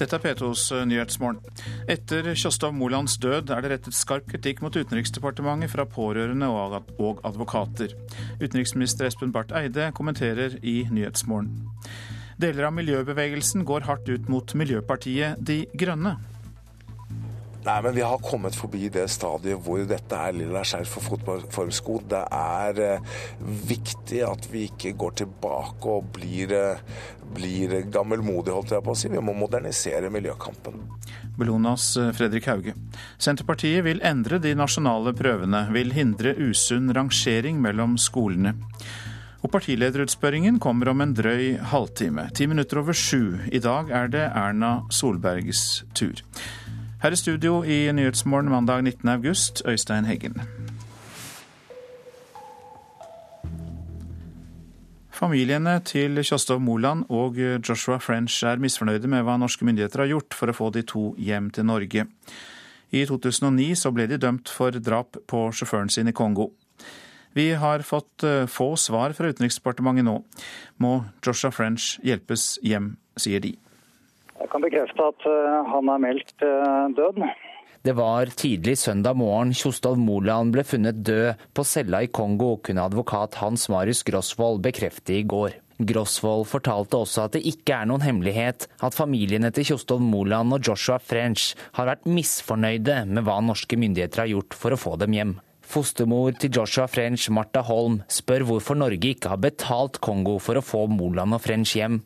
Dette er P2s eh, Nyhetsmorgen. Etter Kjostov Molands død er det rettet skarp kritikk mot Utenriksdepartementet fra pårørende og advokater. Utenriksminister Espen Barth Eide kommenterer i Nyhetsmorgen. Deler av miljøbevegelsen går hardt ut mot Miljøpartiet De Grønne. Nei, men Vi har kommet forbi det stadiet hvor dette er lilla skjerf for fotballformsko. Det er eh, viktig at vi ikke går tilbake og blir, eh, blir gammelmodige, holdt jeg på å si. Vi må modernisere miljøkampen. Bellonas eh, Fredrik Hauge. Senterpartiet vil endre de nasjonale prøvene, vil hindre usunn rangering mellom skolene. Og Partilederutspørringen kommer om en drøy halvtime. Ti minutter over sju. I dag er det Erna Solbergs tur. Her i studio i Nyhetsmorgen mandag 19. august, Øystein Heggen. Familiene til Kjostov Moland og Joshua French er misfornøyde med hva norske myndigheter har gjort for å få de to hjem til Norge. I 2009 så ble de dømt for drap på sjåføren sin i Kongo. Vi har fått eh, få svar fra Utenriksdepartementet nå. Må Joshua French hjelpes hjem, sier de. Jeg kan bekrefte at eh, han er meldt eh, død. Det var tidlig søndag morgen Kjostolv Moland ble funnet død på cella i Kongo, kunne advokat Hans Marius Grosvold bekrefte i går. Grosvold fortalte også at det ikke er noen hemmelighet at familiene til Kjostolv Moland og Joshua French har vært misfornøyde med hva norske myndigheter har gjort for å få dem hjem. Fostermor til Joshua French, Martha Holm, spør hvorfor Norge ikke har betalt Kongo for å få Moland og French hjem.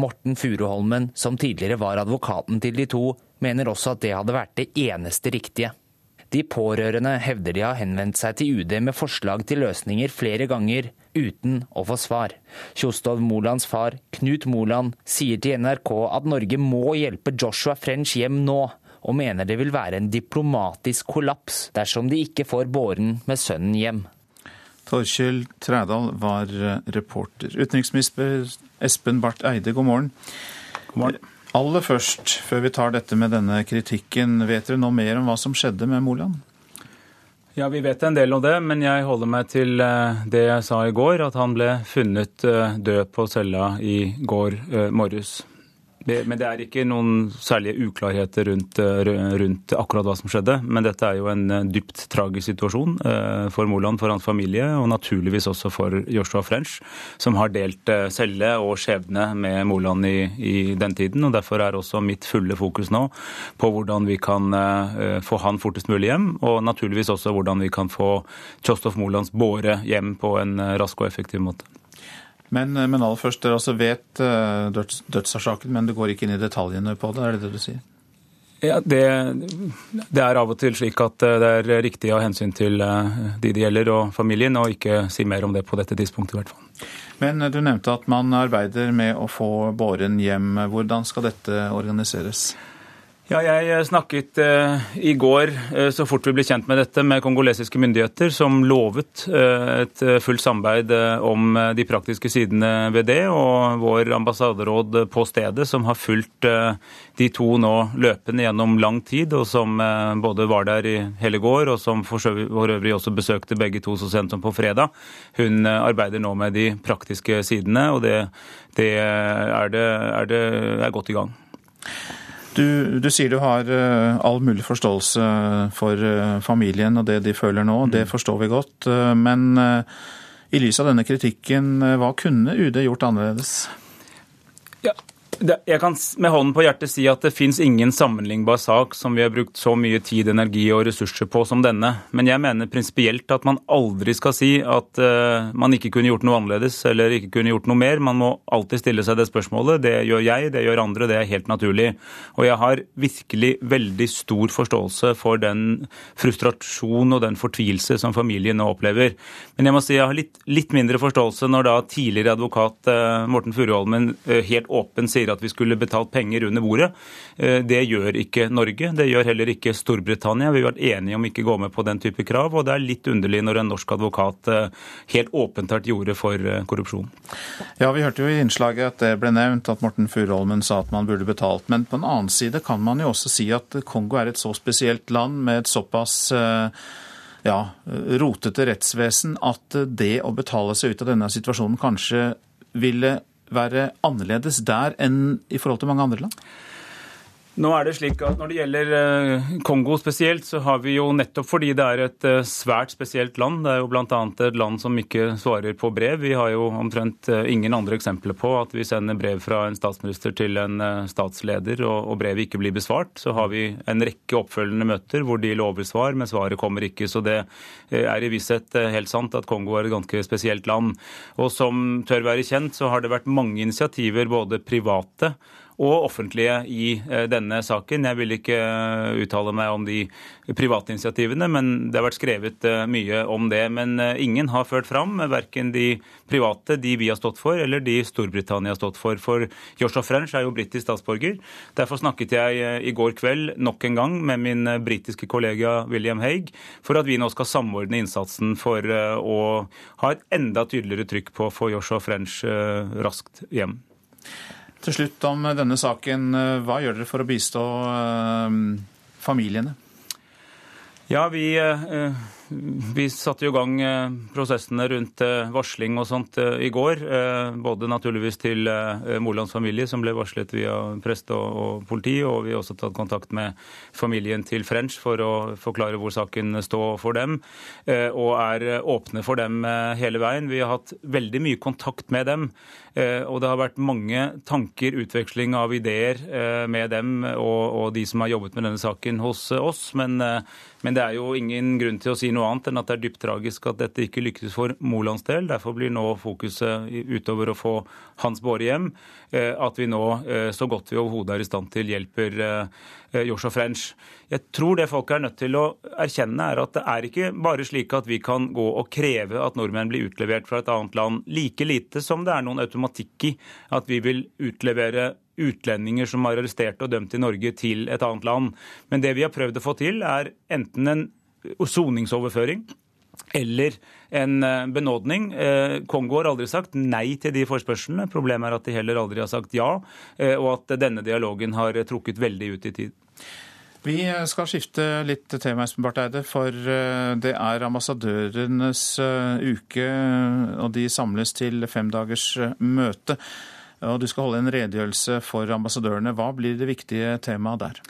Morten Furuholmen, som tidligere var advokaten til de to, mener også at det hadde vært det eneste riktige. De pårørende hevder de har henvendt seg til UD med forslag til løsninger flere ganger, uten å få svar. Kjostov Molands far, Knut Moland, sier til NRK at Norge må hjelpe Joshua French hjem nå, og mener det vil være en diplomatisk kollaps dersom de ikke får båren med sønnen hjem. Torkjell Trædal var eh, reporter. Utenriksminister Espen Barth Eide, god morgen. God morgen. Aller først, før vi tar dette med denne kritikken, vet dere noe mer om hva som skjedde med Moland? Ja, Vi vet en del om det, men jeg holder meg til eh, det jeg sa i går, at han ble funnet eh, død på cella i går morges. Men det er ikke noen særlige uklarheter rundt, eh, rundt, akkurat hva som skjedde. Men dette er jo en eh, dypt tragisk situasjon eh, for Moland, for hans familie, og naturligvis også for Joshua French, som har delt celle og skjebne med Moland i, i, den tiden. og Derfor er også mitt fulle fokus nå på hvordan vi kan få han fortest mulig hjem, og naturligvis også hvordan vi kan få Kjostov Molands båre hjem på en rask og effektiv måte. Men, eh, men aller først, dere altså vet uh, døds, dødsårsaken, men du går ikke inn i detaljene på det, er det det du sier? Ja, det, det, er av og til slik at eh, det er riktig av hensyn til de det gjelder og familien, og ikke si mer om det på dette tidspunktet i hvert fall. Men du nevnte at man arbeider med å få båren hjem. Hvordan skal dette organiseres? Ja, jeg eh, snakket eh, i går, eh, så fort vi ble kjent med dette, med kongolesiske myndigheter, som lovet et fullt samarbeid om de praktiske sidene ved det. Og vår ambassaderåd på stedet, som har fulgt de to nå løpende gjennom lang tid, og som både var der i hele går, og som for øvrig også besøkte begge to så sent som på fredag, hun arbeider nå med de praktiske sidene, og det, det, er, det er, det er godt i gang. Du, du, sier du har uh, all mulig forståelse for uh, familien og det de føler nå. Mm. Det forstår vi godt. Uh, men i lys av denne kritikken, hva kunne UD gjort annerledes? Ja, jeg kan med hånden på hjertet si at det fins ingen sammenlignbar sak som vi har brukt så mye tid, energi og ressurser på som denne. Men jeg mener prinsipielt at man aldri skal si at uh, man ikke kunne gjort noe annerledes eller ikke kunne gjort noe mer. Man må alltid stille seg det spørsmålet. Det gjør jeg, det gjør andre, det er helt naturlig. Og jeg har virkelig veldig stor forståelse for den frustrasjon og den fortvilelse som familien nå opplever. Men jeg må si jeg har litt, litt mindre forståelse når da tidligere advokat uh, Morten Furuholmen uh, helt åpen sier at vi skulle betalt penger under bordet. Eh, det gjør ikke Norge, det gjør heller ikke Storbritannia. Vi har vært enige om ikke å gå med på den type krav, og det er litt underlig når en norsk advokat eh, helt åpent tar til for eh, korrupsjon. Ja, Vi hørte jo i innslaget at det ble nevnt at Morten Furuholmen sa at man burde betalt. Men på en annen side kan man jo også si at Kongo er et så spesielt land med et såpass ja, rotete rettsvesen at det å betale seg ut av denne situasjonen kanskje ville være annerledes der enn i forhold til mange andre land? Nå er det slik at Når det gjelder eh, Kongo spesielt, så har vi jo nettopp fordi det er et eh, svært spesielt land, det er jo bl.a. et land som ikke svarer på brev. Vi har jo omtrent eh, ingen andre eksempler på at vi sender brev fra en statsminister til en statsleder, og brevet ikke blir besvart. Så har vi en rekke oppfølgende møter hvor de lover svar, men svaret kommer ikke. Så det er i visshet helt sant at Kongo er et ganske spesielt land. Og som tør være kjent, så har det vært mange initiativer, både private og offentlige i eh, denne saken. Jeg vil ikke eh, uttale meg om de private initiativene, men det har vært skrevet eh, mye om det. Men ingen har ført fram, verken de private, de vi har stått for, eller de Storbritannia har stått for. For Joshua French er jo britisk statsborger. Derfor snakket jeg i går kveld nok en gang med min britiske kollega William Haig for at vi nå skal samordne innsatsen for å ha et enda tydeligere trykk på å få Joshua French raskt hjem. Til slutt om denne saken. Hva gjør dere for å bistå eh, familiene? Ja, vi eh, vi satte i gang eh, prosessene rundt eh, varsling og sånt eh, i går. Både naturligvis til Molands familie, som ble varslet via prest og politi, og vi har også tatt kontakt med familien til French for å forklare hvor saken står for dem, og er åpne for dem hele veien. Vi har hatt veldig mye kontakt med dem, og det har vært mange tanker, utveksling av ideer med dem og, de som har jobbet med denne saken hos oss. Men, men det er jo ingen grunn til å si noe annet enn at det er dypt tragisk at dette ikke lykkes for Molands del. Derfor blir nå fokuset utover å få Hans Båre hjem, eh, at vi nå eh, så godt vi overhodet er i stand til hjelper eh, Joshua French. Jeg tror det folk er nødt til å erkjenne, er at det er ikke bare slik at vi kan gå og kreve at nordmenn blir utlevert fra et annet land, like lite som det er noen automatikk i at vi vil utlevere utlendinger som er arrestert og dømt i Norge, til et annet land. Men det vi har prøvd å få til, er enten en soningsoverføring eller en eh, benådning. Eh, Kongo har aldri sagt nei til de forspørslene. Problemet er at de heller aldri har sagt ja, eh, og at denne dialogen har trukket veldig ut i tid. Vi skal skifte litt tema, Espen Barth Eide, for det er ambassadørenes uke, og de samles til femdagers møte. Og du skal holde en redegjørelse for ambassadørene. Hva blir det viktige temaet der?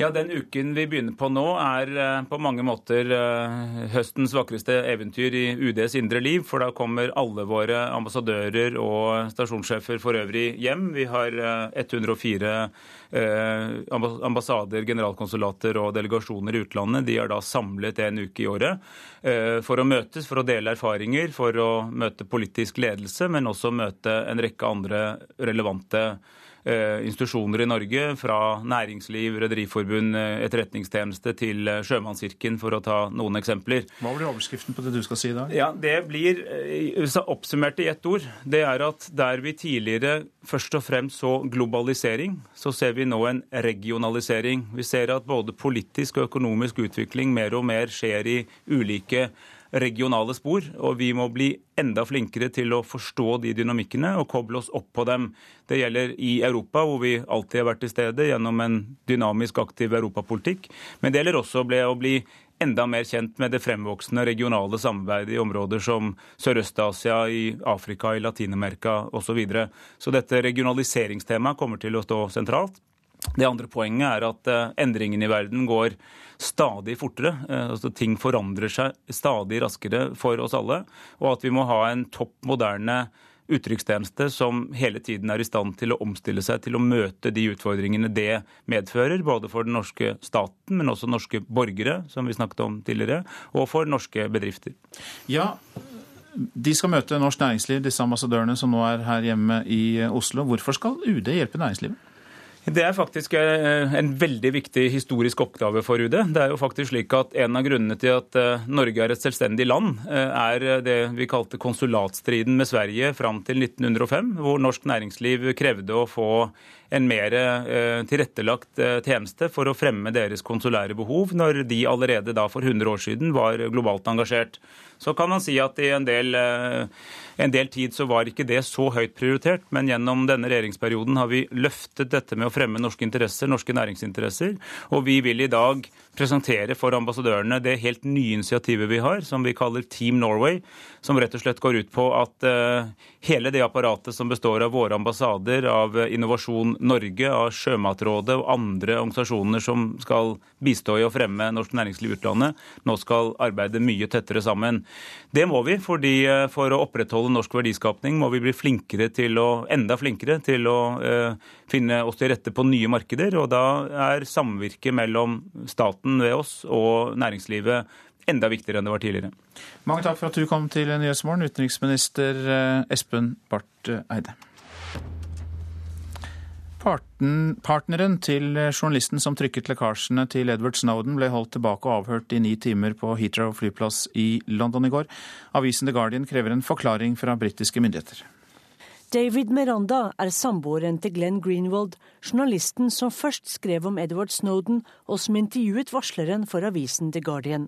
Ja, Den uken vi begynner på nå, er eh, på mange måter eh, høstens vakreste eventyr i UDs indre liv. For da kommer alle våre ambassadører og stasjonssjefer for øvrig hjem. Vi har 104 eh, ambassader, generalkonsulater og delegasjoner i utlandet. De er da samlet en uke i året for å møtes, for å dele erfaringer, for å møte politisk ledelse, men også møte en rekke andre relevante Eh, institusjoner i Norge, fra næringsliv, rederiforbund, eh, etterretningstjeneste til eh, Sjømannskirken, for å ta noen eksempler. Hva blir overskriften på det du skal si i dag? Ja, Det blir oppsummert i ett ord. Det er at der vi tidligere først og fremst så globalisering, så ser vi nå en regionalisering. Vi ser at både politisk og økonomisk utvikling mer og mer skjer i ulike regionale spor, og vi må bli enda flinkere til å forstå de dynamikkene og koble oss opp på dem. Det gjelder i Europa, hvor vi alltid har vært til stede gjennom en dynamisk, aktiv europapolitikk. Men det gjelder også å bli enda mer kjent med det fremvoksende regionale samarbeidet i områder som Sørøst-Asia, i Afrika, i Latin-Amerika osv. Så, videre. så dette regionaliseringstemaet kommer til å stå sentralt. Det andre poenget er at eh, endringene i verden går stadig fortere. Eh, altså Ting forandrer seg stadig raskere for oss alle. Og at vi må ha en topp moderne uttrykkstjeneste som hele tiden er i stand til å omstille seg til å møte de utfordringene det medfører, både for den norske staten, men også norske borgere, som vi snakket om tidligere, og for norske bedrifter. Ja, de skal møte norsk næringsliv, disse ambassadørene som nå er her hjemme i Oslo. Hvorfor skal UD hjelpe næringslivet? Det er faktisk eh, en veldig viktig historisk oppgave for UD. Det er jo faktisk slik at En av grunnene til at eh, Norge er et selvstendig land, eh, er det vi kalte konsulatstriden med Sverige fram til 1905, hvor norsk næringsliv krevde å få en mer tilrettelagt tjeneste for å fremme deres konsulære behov, når de allerede da for 100 år siden var globalt engasjert. Så kan man si at i en del en del tid så var ikke det så høyt prioritert, men gjennom denne regjeringsperioden har vi løftet dette med å fremme norske interesser, norske næringsinteresser. Og vi vil i dag presentere for ambassadørene det helt nye initiativet vi har, som vi kaller Team Norway, som rett og slett går ut på at uh, hele det apparatet som består av våre ambassader, av Innovasjon Norge, av Sjømatrådet og andre organisasjoner som skal bistå i å fremme norsk næringsliv i utlandet, nå skal arbeide mye tettere sammen. Det må vi, fordi uh, for å opprettholde norsk verdiskapning må vi bli flinkere til å, enda flinkere til å finne oss til rette på nye markeder. og Da er samvirket mellom staten ved oss og næringslivet enda viktigere enn det var tidligere. Mange takk for at du kom til Nyhetsmorgen, utenriksminister eh, Espen Barth Eide. Parten, partneren til journalisten som trykket lekkasjene til Edward Snowden, ble holdt tilbake og avhørt i ni timer på Heathrow flyplass i London i går. Avisen The Guardian krever en forklaring fra britiske myndigheter. David Miranda er samboeren til Glenn Greenwald, journalisten som først skrev om Edward Snowden, og som intervjuet varsleren for avisen The Guardian.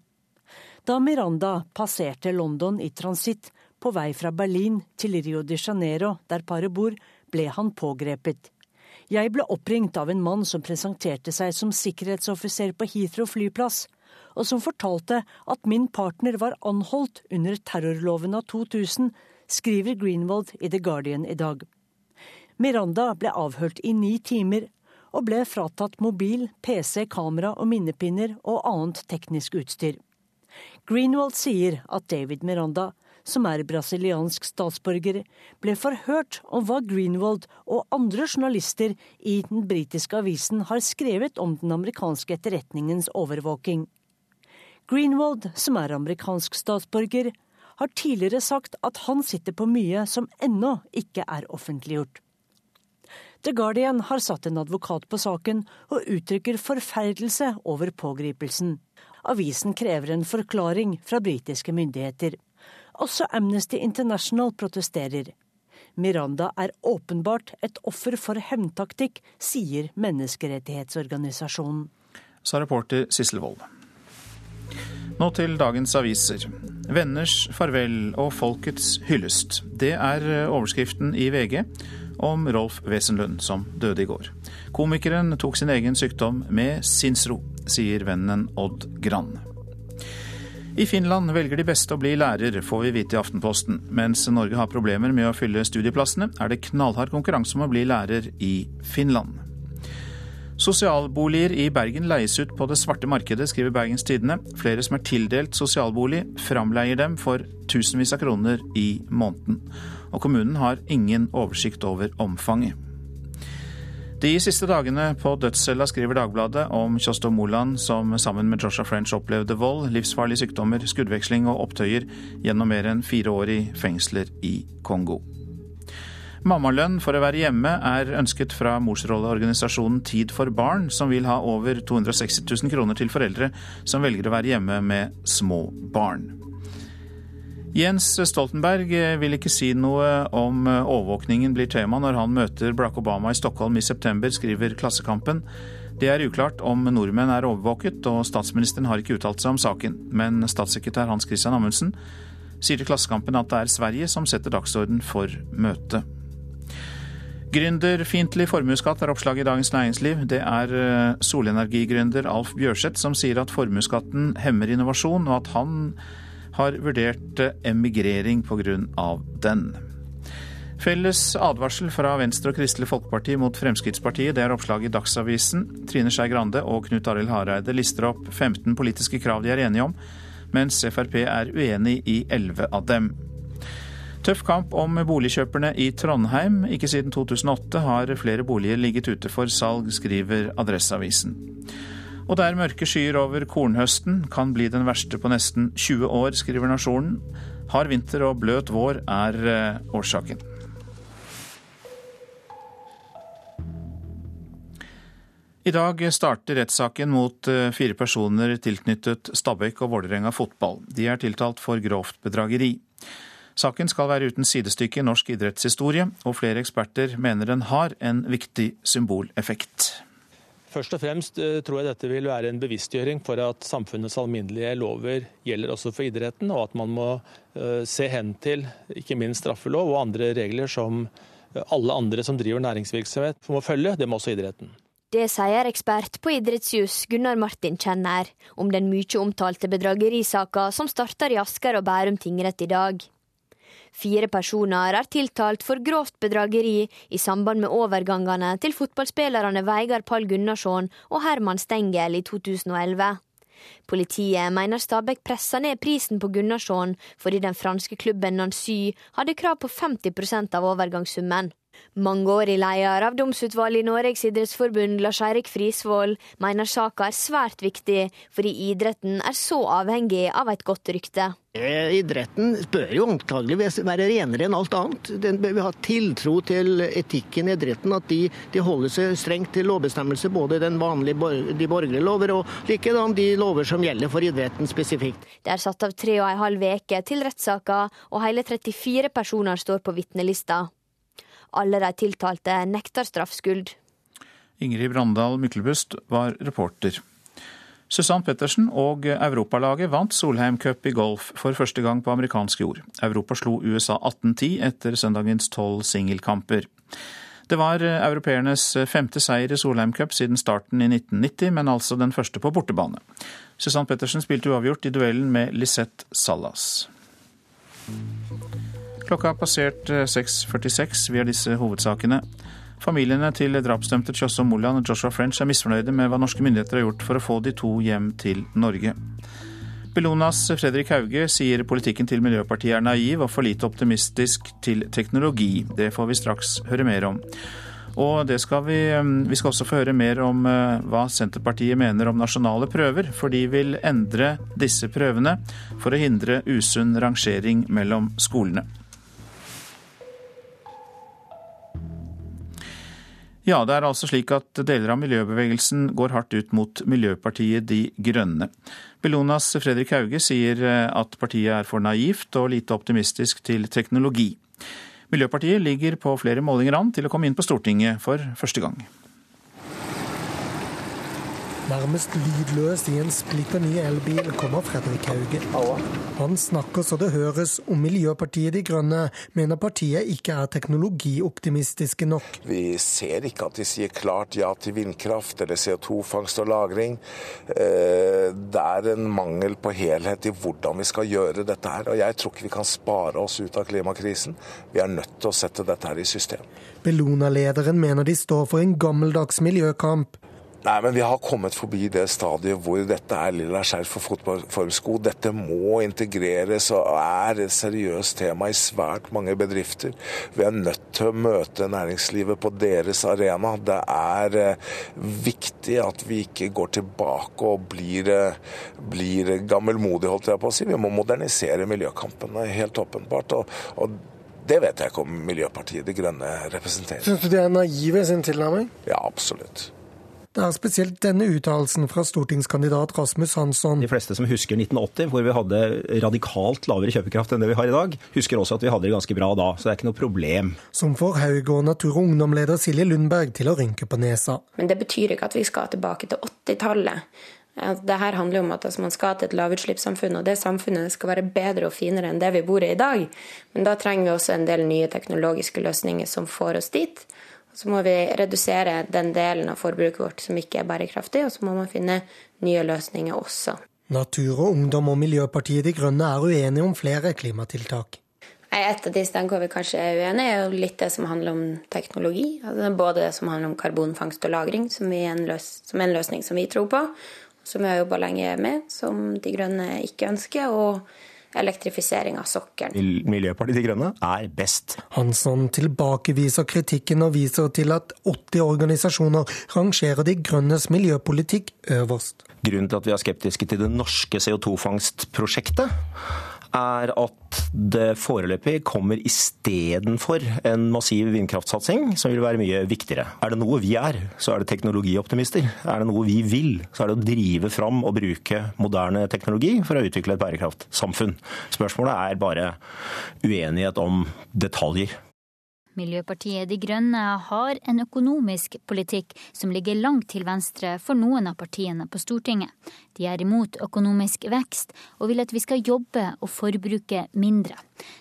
Da Miranda passerte London i transitt på vei fra Berlin til Rio de Janeiro, der paret bor, ble han pågrepet. Jeg ble oppringt av en mann som presenterte seg som sikkerhetsoffiser på Heathrow flyplass, og som fortalte at min partner var anholdt under terrorloven av 2000, skriver Greenwald i The Guardian i dag. Miranda ble avhørt i ni timer, og ble fratatt mobil, PC, kamera og minnepinner og annet teknisk utstyr. Greenwald sier at David Miranda, som er brasiliansk statsborger, ble forhørt om hva Greenwald og andre journalister i den britiske avisen har skrevet om den amerikanske etterretningens overvåking. Greenwald, som er amerikansk statsborger, har tidligere sagt at han sitter på mye som ennå ikke er offentliggjort. The Guardian har satt en advokat på saken og uttrykker forferdelse over pågripelsen. Avisen krever en forklaring fra britiske myndigheter. Også Amnesty International protesterer. Miranda er åpenbart et offer for hevntaktikk, sier menneskerettighetsorganisasjonen. Sa reporter Sissel Wold. Nå til dagens aviser. Venners farvel og folkets hyllest. Det er overskriften i VG om Rolf Wesenlund, som døde i går. Komikeren tok sin egen sykdom med sinnsro sier vennen Odd Grann. I Finland velger de beste å bli lærer, får vi vite i Aftenposten. Mens Norge har problemer med å fylle studieplassene, er det knallhard konkurranse om å bli lærer i Finland. Sosialboliger i Bergen leies ut på det svarte markedet, skriver Bergens Tidende. Flere som er tildelt sosialbolig, framleier dem for tusenvis av kroner i måneden. Og kommunen har ingen oversikt over omfanget. De siste dagene på dødscella skriver Dagbladet om Kjostov Moland som sammen med Joshua French opplevde vold, livsfarlige sykdommer, skuddveksling og opptøyer gjennom mer enn fire år i fengsler i Kongo. Mammalønn for å være hjemme er ønsket fra morsrolleorganisasjonen Tid for barn, som vil ha over 260 000 kroner til foreldre som velger å være hjemme med små barn. Jens Stoltenberg vil ikke si noe om overvåkningen blir tema når han møter Barack Obama i Stockholm i september, skriver Klassekampen. Det er uklart om nordmenn er overvåket, og statsministeren har ikke uttalt seg om saken. Men statssekretær Hans Christian Amundsen sier til Klassekampen at det er Sverige som setter dagsorden for møtet. Gründerfiendtlig formuesskatt er oppslaget i Dagens Næringsliv. Det er eh, solenergigründer Alf Bjørseth som sier at formuesskatten hemmer innovasjon, og at han har vurdert emigrering pga. den. Felles advarsel fra Venstre og Kristelig Folkeparti mot Fremskrittspartiet, det er oppslag i Dagsavisen. Trine Skei Grande og Knut Arild Hareide lister opp 15 politiske krav de er enige om, mens Frp er uenig i 11 av dem. Tøff kamp om boligkjøperne i Trondheim. Ikke siden 2008 har flere boliger ligget ute for salg, skriver Adresseavisen. Og det er mørke skyer over kornhøsten, kan bli den verste på nesten 20 år, skriver Nasjonen. Hard vinter og bløt vår er eh, årsaken. I dag starter rettssaken mot eh, fire personer tilknyttet Stabæk og Vålerenga fotball. De er tiltalt for grovt bedrageri. Saken skal være uten sidestykke i norsk idrettshistorie, og flere eksperter mener den har en viktig symboleffekt. Først og fremst eh, tror jeg dette vil være en bevisstgjøring for at samfunnets alminnelige lover gjelder også for idretten, og at man må eh, se hen til ikke minst straffelov og andre regler som alle andre som driver næringsvirksomhet må følge, det må også idretten. Det sier ekspert på idrettsjus Gunnar Martin Kjenner om den mye omtalte bedragerisaka som starter i Asker og Bærum tingrett i dag. Fire personer er tiltalt for grovt bedrageri i samband med overgangene til fotballspillerne Veigar Pall Gunnarsson og Herman Stengel i 2011. Politiet mener Stabæk pressa ned prisen på Gunnarsson fordi den franske klubben Nancy hadde krav på 50% av overgangssummen. Mangeårig leder av domsutvalget i Norges idrettsforbund, Lars-Eirik Frisvold, mener saka er svært viktig fordi idretten er så avhengig av et godt rykte. Eh, idretten bør jo antageligvis være renere enn alt annet. Den bør ha tiltro til etikken i idretten, at de, de holder seg strengt til lovbestemmelser, både den vanlige, de borgerlige lover og likedan de lover som gjelder for idretten spesifikt. Det er satt av tre og en halv uke til rettssaka, og hele 34 personer står på vitnelista. Alle de tiltalte nekter straffskyld. Ingrid Brandal Myklebust var reporter. Susann Pettersen og europalaget vant Solheim Cup i golf for første gang på amerikansk jord. Europa slo USA 18-10 etter søndagens tolv singelkamper. Det var europeernes femte seier i Solheim Cup siden starten i 1990, men altså den første på bortebane. Susann Pettersen spilte uavgjort i duellen med Lisette Sallas. Klokka har passert 6.46. Eh, Vi har disse hovedsakene. Familiene til drapsdømte Kjossom Moland og Joshua French er misfornøyde med hva norske myndigheter har gjort for å få de to hjem til Norge. Bellonas Fredrik Hauge sier politikken til Miljøpartiet er naiv og for lite optimistisk til teknologi. Det får vi straks høre mer om. Og skal vi, eh, vi skal også få høre mer om eh, hva Senterpartiet mener om nasjonale prøver, for de vil endre disse prøvene for å hindre usunn rangering mellom skolene. Ja, det er altså slik at deler av miljøbevegelsen går hardt ut mot Miljøpartiet De Grønne. Bellonas Fredrik Hauge sier eh, at partiet er for naivt og lite optimistisk til teknologi. Miljøpartiet ligger på flere målinger an til å komme inn på Stortinget for første gang. Nærmest lydløs i en splitter ny elbil kommer Fredrik Hauge. Han snakker så det høres om Miljøpartiet De Grønne, mener partiet ikke er teknologioptimistiske nok. Vi ser ikke at de sier klart ja til vindkraft eller CO2-fangst og -lagring. Eh, det er en mangel på helhet i hvordan vi skal gjøre dette her. Og jeg tror ikke vi kan spare oss ut av klimakrisen. Vi er nødt til å sette dette her i system. Bellona-lederen mener de står for en gammeldags miljøkamp. Nei, men vi har kommet forbi det stadiet hvor dette er lilla skjerf for fotballformsko. Dette må integreres og er et seriøst tema i svært mange bedrifter. Vi er nødt til å møte næringslivet på deres arena. Det er eh, viktig at vi ikke går tilbake og blir, eh, blir gammelmodige, holdt jeg på å si. Vi må modernisere miljøkampene, helt åpenbart. og, og det vet jeg ikke om Miljøpartiet De Grønne representerer. Syns du de er naive i sin tilnærming? Ja, absolutt. Det er spesielt denne uttalelsen fra stortingskandidat Rasmus Hansson. De fleste som husker 1980, hvor vi hadde radikalt lavere kjøpekraft enn det vi har i dag, husker også at vi hadde det ganske bra da, så det er ikke noe problem. Som får Haug og Natur og Ungdom-leder Silje Lundberg til å rynke på nesa. Men det betyr ikke at vi skal tilbake til 80-tallet. Det her handler om at altså, man skal til et lavutslippssamfunn, og det samfunnet skal være bedre og finere enn det vi bor i i dag. Men da trenger vi også en del nye teknologiske løsninger som får oss dit. Så må vi redusere den delen av forbruket vårt som ikke er bærekraftig, og så må man finne nye løsninger også. Natur og Ungdom og Miljøpartiet De Grønne er uenige om flere klimatiltak. Et av de stedene hvor vi kanskje er uenige, er jo litt det som handler om teknologi. Altså både det som handler om karbonfangst og -lagring, som er, løs, som er en løsning som vi tror på, som vi har jobba lenge med, som De Grønne ikke ønsker. og elektrifisering av sokkelen. Miljøpartiet De Grønne er best. Hansson tilbakeviser kritikken og viser til at 80 organisasjoner rangerer De Grønnes miljøpolitikk øverst. Grunnen til at vi er skeptiske til det norske CO2-fangstprosjektet, er at det foreløpig kommer istedenfor en massiv vindkraftsatsing, som vil være mye viktigere. Er det noe vi er, så er det teknologioptimister. Er det noe vi vil, så er det å drive fram og bruke moderne teknologi for å utvikle et bærekraftsamfunn. Spørsmålet er bare uenighet om detaljer. Miljøpartiet De Grønne har en økonomisk politikk som ligger langt til venstre for noen av partiene på Stortinget. De er imot økonomisk vekst og vil at vi skal jobbe og forbruke mindre.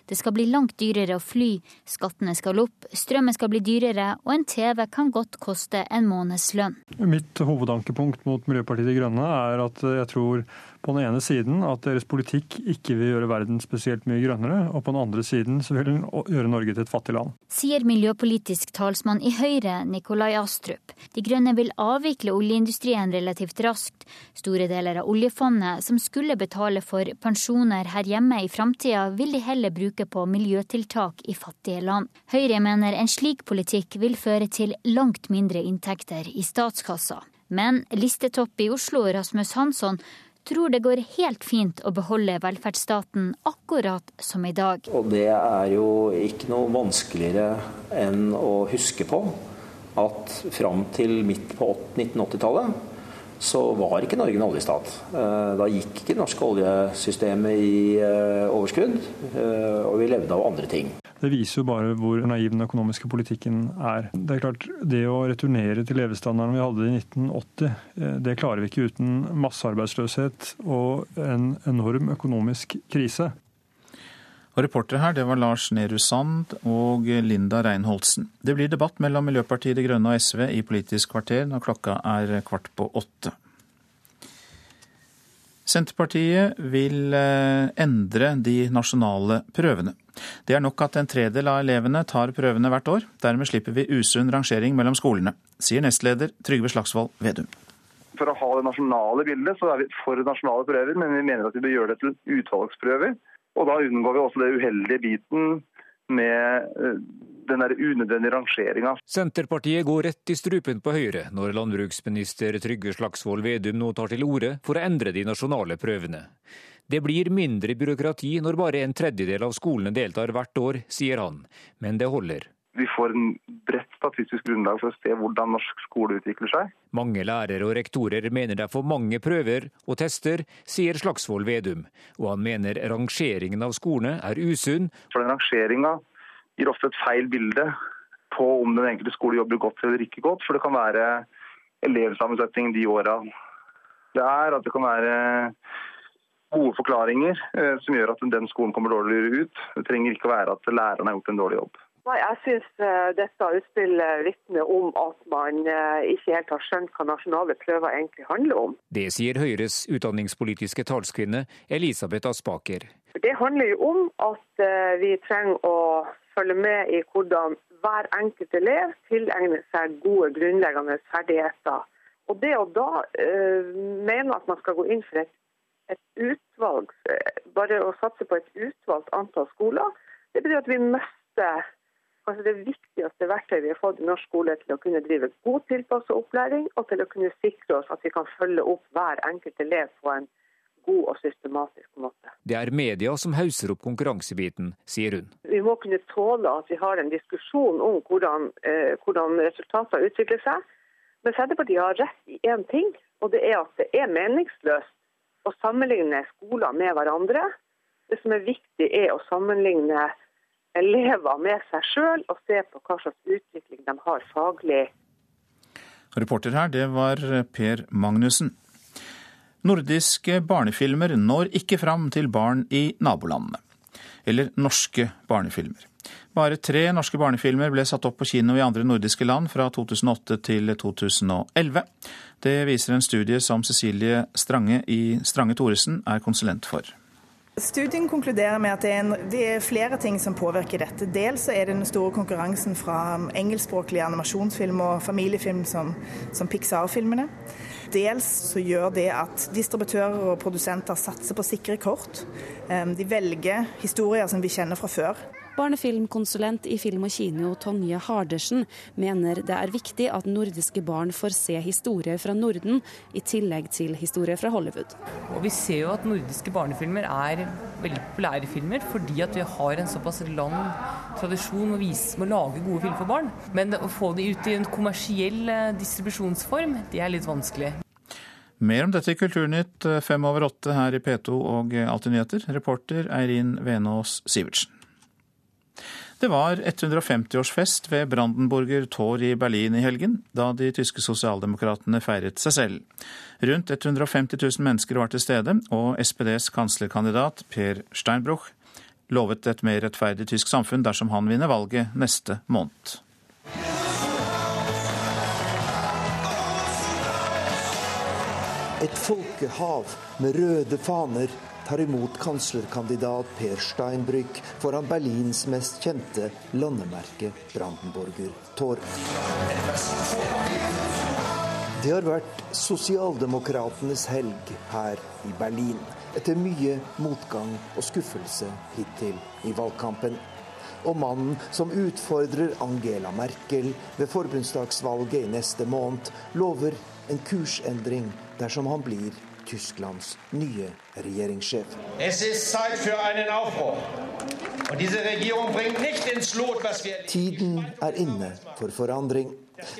Det skal bli langt dyrere å fly, skattene skal opp, strømmen skal bli dyrere, og en TV kan godt koste en månedslønn. Mitt hovedankepunkt mot Miljøpartiet De Grønne er at jeg tror på den ene siden at deres politikk ikke vil gjøre verden spesielt mye grønnere, og på den andre siden så vil den gjøre Norge til et fattig land. Sier miljøpolitisk talsmann i Høyre, Nikolai Astrup. De Grønne vil avvikle oljeindustrien relativt raskt. Store deler av oljefondet som skulle betale for pensjoner her hjemme i framtida, vil de heller bruke på miljøtiltak i fattige land. Høyre mener en slik politikk vil føre til langt mindre inntekter i statskassa. Men listetopp i Oslo, Rasmus Hansson, tror det går helt fint å beholde velferdsstaten akkurat som i dag. Og det er jo ikke noe vanskeligere enn å huske på at fram til midt på 1980-tallet så var ikke Norge en oljestat. Eh, da gikk ikke det norske oljesystemet i eh, overskudd, eh, og vi levde av andre ting. Det viser jo bare hvor naiv den økonomiske politikken er. Det er klart, det å returnere til levestandarden vi hadde i 1980, det klarer vi ikke uten massearbeidsløshet og en enorm økonomisk krise. Og Reportere her det var Lars Nehru Sand og Linda Reinholdsen. Det blir debatt mellom Miljøpartiet De Grønne og SV i Politisk kvarter når klokka er kvart på åtte. Senterpartiet vil eh, endre de nasjonale prøvene. Det er nok at en tredel av elevene tar prøvene hvert år. Dermed slipper vi usunn rangering mellom skolene, sier nestleder Trygve Slagsvold Vedum. For å ha det nasjonale bildet, så er vi for nasjonale prøver, men vi mener at vi bør gjøre det til utvalgsprøver. Og da unngår vi også det uheldige biten med eh, den der unødvendige rangeringa. Senterpartiet går rett i strupen på Høyre når landbruksminister Trygve Slagsvold Vedum nå tar til orde for å endre de nasjonale prøvene. Det blir mindre byråkrati når bare en tredjedel av skolene deltar hvert år, sier han, men det holder. Vi får en bredt statistisk grunnlag for å se hvordan norsk skole utvikler seg. Mange lærere og rektorer mener det er for mange prøver og tester, sier Slagsvold Vedum. Og han mener rangeringen av skolene er usunn. For den rangeringa gir ofte et feil bilde på om den enkelte skole jobber godt eller ikke godt. For det kan være elevsammensetning de åra det er, at det kan være gode forklaringer eh, som gjør at den skolen kommer dårligere ut. Det trenger ikke å være at læreren har gjort en dårlig jobb. Nei, Jeg syns eh, dette utspillet vitner om at man eh, ikke helt har skjønt hva nasjonale prøver egentlig handler om. Det sier Høyres utdanningspolitiske talskvinne Elisabeth Aspaker. Det handler jo om at eh, vi trenger å følge med i hvordan hver enkelt elev tilegner seg gode grunnleggende ferdigheter. Og det å da mene at man skal gå inn for et, et utvalg, bare å satse på et utvalgt antall skoler, det betyr at vi mister kanskje det viktigste verktøyet vi har fått i norsk skole til å kunne drive god tilpasset opplæring, og til å kunne sikre oss at vi kan følge opp hver enkelt elev på en god og systematisk måte. Det er media som hauser opp konkurransebiten, sier hun. Vi må kunne tåle at vi har en diskusjon om hvordan, eh, hvordan resultater utvikler seg. Men Senterpartiet har rett i én ting, og det er at det er meningsløst å sammenligne skoler med hverandre. Det som er viktig, er å sammenligne elever med seg sjøl og se på hva slags utvikling de har faglig. Reporter her, det var Per Magnussen. Nordiske barnefilmer når ikke fram til barn i nabolandene. Eller norske barnefilmer. Bare tre norske barnefilmer ble satt opp på kino i andre nordiske land fra 2008 til 2011. Det viser en studie som Cecilie Strange i Strange Thoresen er konsulent for. Studien konkluderer med at det er, en, det er, flere ting som påvirker dette. Dels er det den store konkurransen fra engelskspråklige animasjonsfilm og familiefilm som, som Pixar-filmene. Dels så gjør det at distributører og produsenter satser på sikre kort. De velger historier som vi kjenner fra før. Barnefilmkonsulent i Film og Kino Tonje Hardersen mener det er viktig at nordiske barn får se historier fra Norden, i tillegg til historier fra Hollywood. Og Vi ser jo at nordiske barnefilmer er veldig populære filmer, fordi at vi har en såpass lang tradisjon med å lage gode filmer for barn. Men å få de ut i en kommersiell eh, distribusjonsform, det er litt vanskelig. Mer om dette i Kulturnytt eh, fem over åtte her i P2 og Alltid nyheter. Reporter Eirin Venås Sivertsen. Det var 150-årsfest ved Brandenburger Tor i Berlin i helgen, da de tyske sosialdemokratene feiret seg selv. Rundt 150 000 mennesker var til stede, og SPDs kanslerkandidat Per Steinbruch lovet et mer rettferdig tysk samfunn dersom han vinner valget neste måned. Et folkehav med røde faner tar imot kanslerkandidat Per Steinbrück foran Berlins mest kjente landemerke, Brandenburger Tor. Det har vært sosialdemokratenes helg her i Berlin, etter mye motgang og skuffelse hittil i valgkampen. Og mannen som utfordrer Angela Merkel ved forbundsdagsvalget i neste måned, lover en kursendring dersom han blir Tysklands nye regjeringssjef. Tiden er inne for forandring.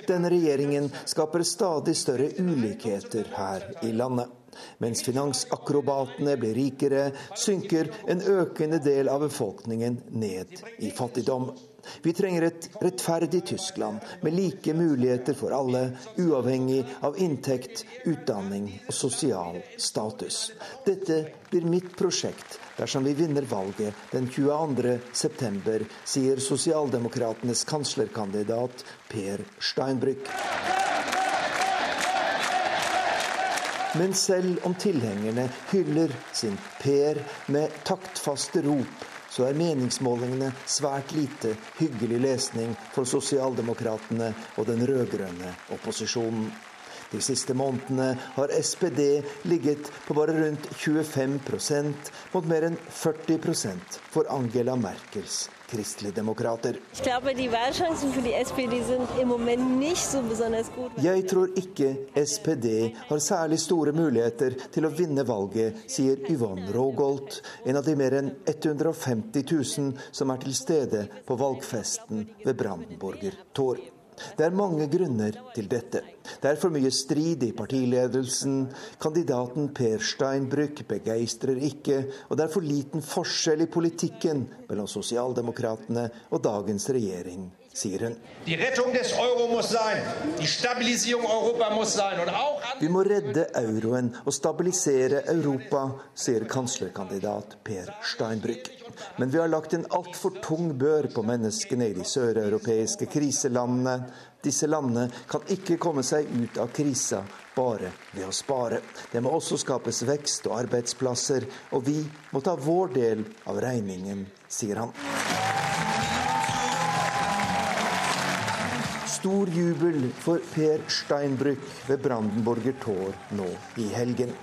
Denne regjeringen skaper stadig større ulikheter her i landet. Mens finansakrobatene blir rikere, synker en økende del av befolkningen ned i fattigdom. Vi trenger et rettferdig Tyskland med like muligheter for alle, uavhengig av inntekt, utdanning og sosial status. Dette blir mitt prosjekt dersom vi vinner valget den 22.9, sier sosialdemokratenes kanslerkandidat Per Steinbrück. Men selv om tilhengerne hyller sin Per med taktfaste rop, så er meningsmålingene svært lite hyggelig lesning for sosialdemokratene og den rød-grønne opposisjonen. De siste månedene har SPD ligget på bare rundt 25% mot mer enn 40% for Angela Merkels kristeligdemokrater. Jeg tror ikke SPD har særlig store muligheter til å vinne valget, sier Yvonne Rogolt, en av de mer enn 150 000 som er til stede på valgfesten ved Brandenburger Tor. Det er mange grunner til dette. Det er for mye strid i partiledelsen. Kandidaten Per Steinbrück begeistrer ikke. Og det er for liten forskjell i politikken mellom sosialdemokratene og dagens regjering sier hun. Vi må redde euroen og stabilisere Europa, sier kanslerkandidat Per Steinbrück. Men vi har lagt en altfor tung bør på menneskene i de søreuropeiske kriselandene. Disse landene kan ikke komme seg ut av krisa bare ved å spare. Det må også skapes vekst og arbeidsplasser, og vi må ta vår del av regningen, sier han. Stor jubel for Per Steinbrück ved Brandenburger Tor nå i helgen.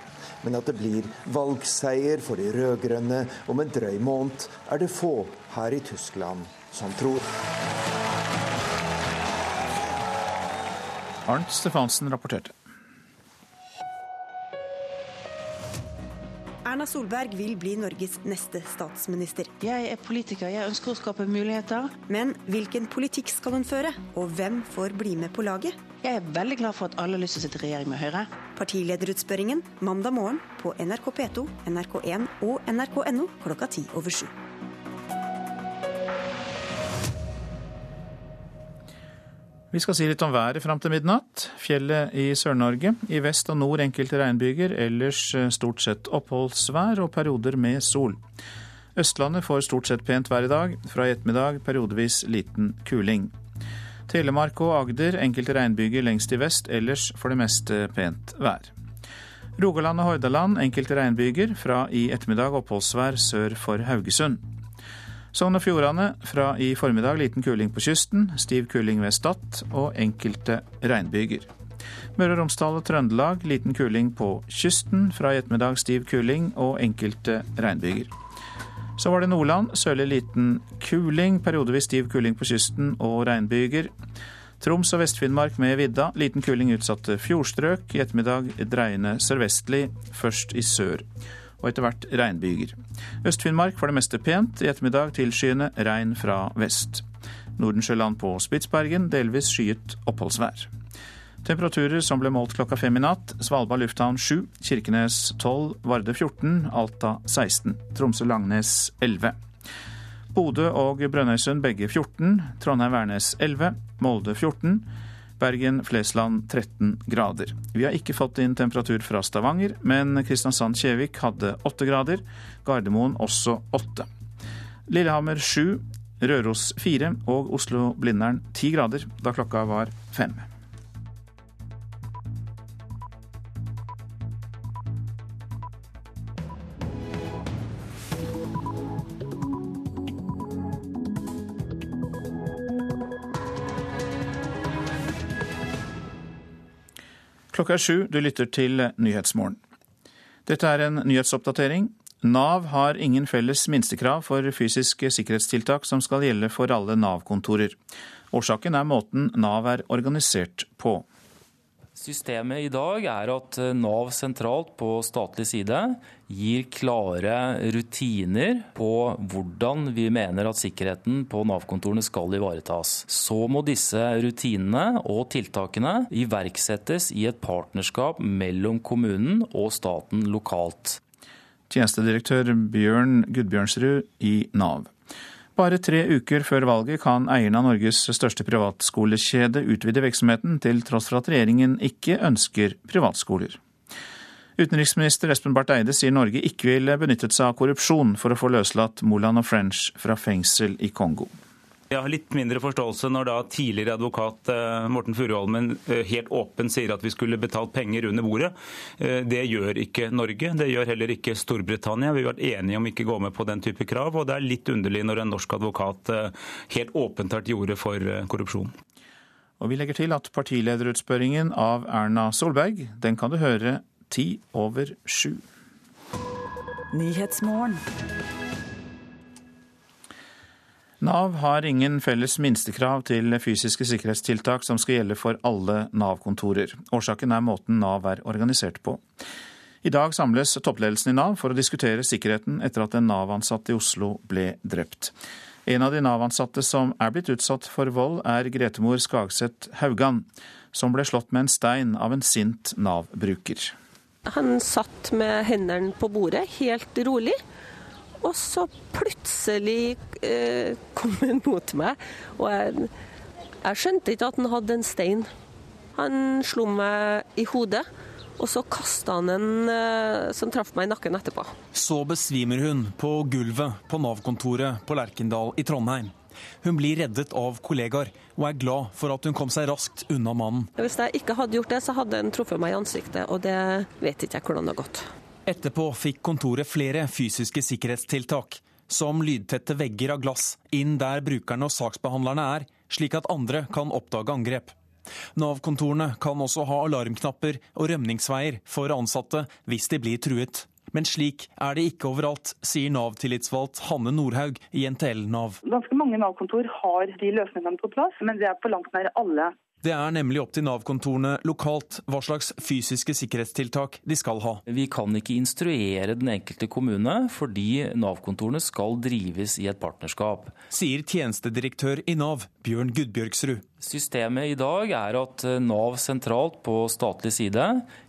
Men at det blir valgseier for de rød-grønne om en drøy måned, er det få her i Tyskland som tror. Arnt Stefansen rapporterte. Erna Solberg vil bli Norges neste statsminister. Jeg er politiker, jeg ønsker å skape muligheter. Men hvilken politikk skal hun føre, og hvem får bli med på laget? Jeg er veldig glad for at alle har lyst til å sitte i regjering med Høyre. Partilederutspørringen mandag morgen på NRK P2, NRK1 og nrk.no klokka ti over sju. Vi skal si litt om været fram til midnatt. Fjellet i Sør-Norge. I vest og nord enkelte regnbyger, ellers eh, stort sett oppholdsvær og perioder med sol. Østlandet får stort sett pent vær i dag. Fra i ettermiddag periodevis liten kuling. Telemark og Agder enkelte regnbyger lengst i vest, ellers for det meste pent vær. Rogaland og Hordaland enkelte regnbyger, fra i ettermiddag oppholdsvær sør for Haugesund. Sogn og Fjordane fra i formiddag liten kuling på kysten, stiv kuling ved Stad og enkelte regnbyger. Møre og Romsdal og Trøndelag liten kuling på kysten, fra i ettermiddag stiv kuling og enkelte regnbyger. Så var det Nordland, sørlig liten kuling, periodevis stiv kuling på kysten og regnbyger. Troms og Vest-Finnmark med vidda, liten kuling utsatte fjordstrøk. I ettermiddag dreiende sørvestlig, først i sør og etter hvert regnbyger. Øst-Finnmark for det meste pent, i ettermiddag tilskyende regn fra vest. Nordensjøland på Spitsbergen delvis skyet oppholdsvær. Temperaturer som ble målt klokka fem i natt. Svalbard lufthavn 7, Kirkenes 12, Varde 14, Alta 16, Tromsø-Langnes 11. Bodø og Brønnøysund begge 14, Trondheim-Værnes 11, Molde 14, Bergen-Flesland 13 grader. Vi har ikke fått inn temperatur fra Stavanger, men Kristiansand-Kjevik hadde 8 grader. Gardermoen også 8. Lillehammer 7, Røros 4 og Oslo-Blindern 10 grader da klokka var fem. Klokka er sju, du lytter til Nyhetsmorgen. Dette er en nyhetsoppdatering. Nav har ingen felles minstekrav for fysiske sikkerhetstiltak som skal gjelde for alle Nav-kontorer. Årsaken er måten Nav er organisert på. Systemet i dag er at eh, Nav sentralt på statlig side gir klare rutiner på hvordan vi mener at sikkerheten på Nav-kontorene skal ivaretas. Så må disse rutinene og tiltakene iverksettes i et partnerskap mellom kommunen og staten lokalt. Tjenestedirektør Bjørn Gudbjørnsrud i Nav. Bare tre uker før valget kan eieren av Norges største privatskolekjede utvide virksomheten, til tross for at regjeringen ikke ønsker privatskoler. Utenriksminister Espen Barth Eide sier Norge ikke vil benyttet seg av korrupsjon for å få løslatt Moland og French fra fengsel i Kongo. Jeg har litt mindre forståelse når da tidligere advokat eh, Morten Furuholmen eh, helt åpen sier at vi skulle betalt penger under bordet. Eh, det gjør ikke Norge, det gjør heller ikke Storbritannia. Vi har vært enige om ikke å gå med på den type krav, og det er litt underlig når en norsk advokat helt åpent tar til orde for korrupsjon. Og vi legger til at partilederutspørringen av Erna Solberg, den kan du høre ti over sju. Nav har ingen felles minstekrav til fysiske sikkerhetstiltak som skal gjelde for alle Nav-kontorer. Årsaken er måten Nav er organisert på. I dag samles toppledelsen i Nav for å diskutere sikkerheten etter at en Nav-ansatt i Oslo ble drept. En av de Nav-ansatte som er blitt utsatt for vold, er Gretemor Skagseth Haugan, som ble slått med en stein av en sint Nav-bruker. Han satt med hendene på bordet, helt rolig. Og så plutselig eh, kom han mot meg, og jeg, jeg skjønte ikke at han hadde en stein. Han slo meg i hodet, og så kasta han en eh, som traff meg i nakken etterpå. Så besvimer hun på gulvet på Nav-kontoret på Lerkendal i Trondheim. Hun blir reddet av kollegaer, og er glad for at hun kom seg raskt unna mannen. Hvis jeg ikke hadde gjort det, så hadde han truffet meg i ansiktet, og det vet ikke jeg hvordan det har gått. Etterpå fikk kontoret flere fysiske sikkerhetstiltak, som lydtette vegger av glass inn der brukerne og saksbehandlerne er, slik at andre kan oppdage angrep. Nav-kontorene kan også ha alarmknapper og rømningsveier for ansatte hvis de blir truet. Men slik er det ikke overalt, sier Nav-tillitsvalgt Hanne Nordhaug i NTL Nav. Ganske mange Nav-kontor har de løsningene på plass, men det er på langt nær alle. Det er nemlig opp til Nav-kontorene lokalt hva slags fysiske sikkerhetstiltak de skal ha. Vi kan ikke instruere den enkelte kommune, fordi Nav-kontorene skal drives i et partnerskap. Sier tjenestedirektør i Nav, Bjørn Gudbjørgsrud. Systemet i dag er at Nav sentralt på statlig side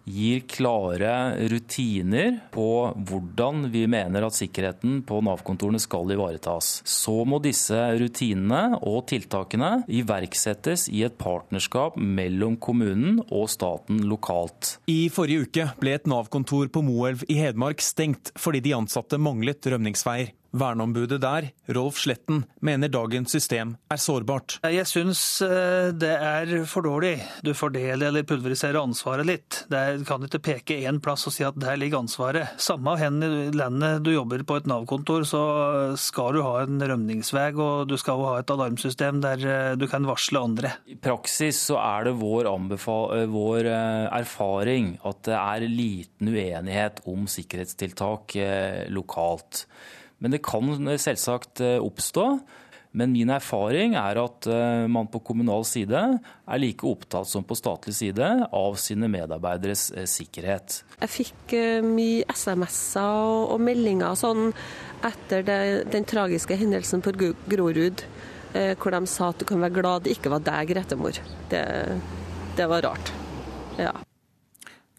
gir klare rutiner på hvordan vi mener at sikkerheten på Nav-kontorene skal ivaretas. Så må disse rutinene og tiltakene iverksettes i et partnerskap mellom kommunen og staten lokalt. I forrige uke ble et Nav-kontor på Moelv i Hedmark stengt fordi de ansatte manglet rømningsveier. Verneombudet der, Rolf Sletten, mener dagens system er sårbart. Jeg syns eh, det er for dårlig. Du fordeler eller pulveriserer ansvaret litt. Du kan ikke peke én plass og si at der ligger ansvaret. Samme hen i landet du jobber på et Nav-kontor, så skal du ha en rømningsvei og du skal ha et alarmsystem der eh, du kan varsle andre. I praksis så er det vår, eh, vår erfaring at det er liten uenighet om sikkerhetstiltak lokalt. Men det kan selvsagt eh, oppstå. Men min erfaring er at eh, man på kommunal side er like opptatt som på statlig side av sine medarbeideres eh, sikkerhet. Jeg fikk mye SMS-er og meldinger sånn etter den tragiske hendelsen på Grorud, hvor de sa at du kan være glad det ikke var deg, Gretemor. Det, det var rart. Ja.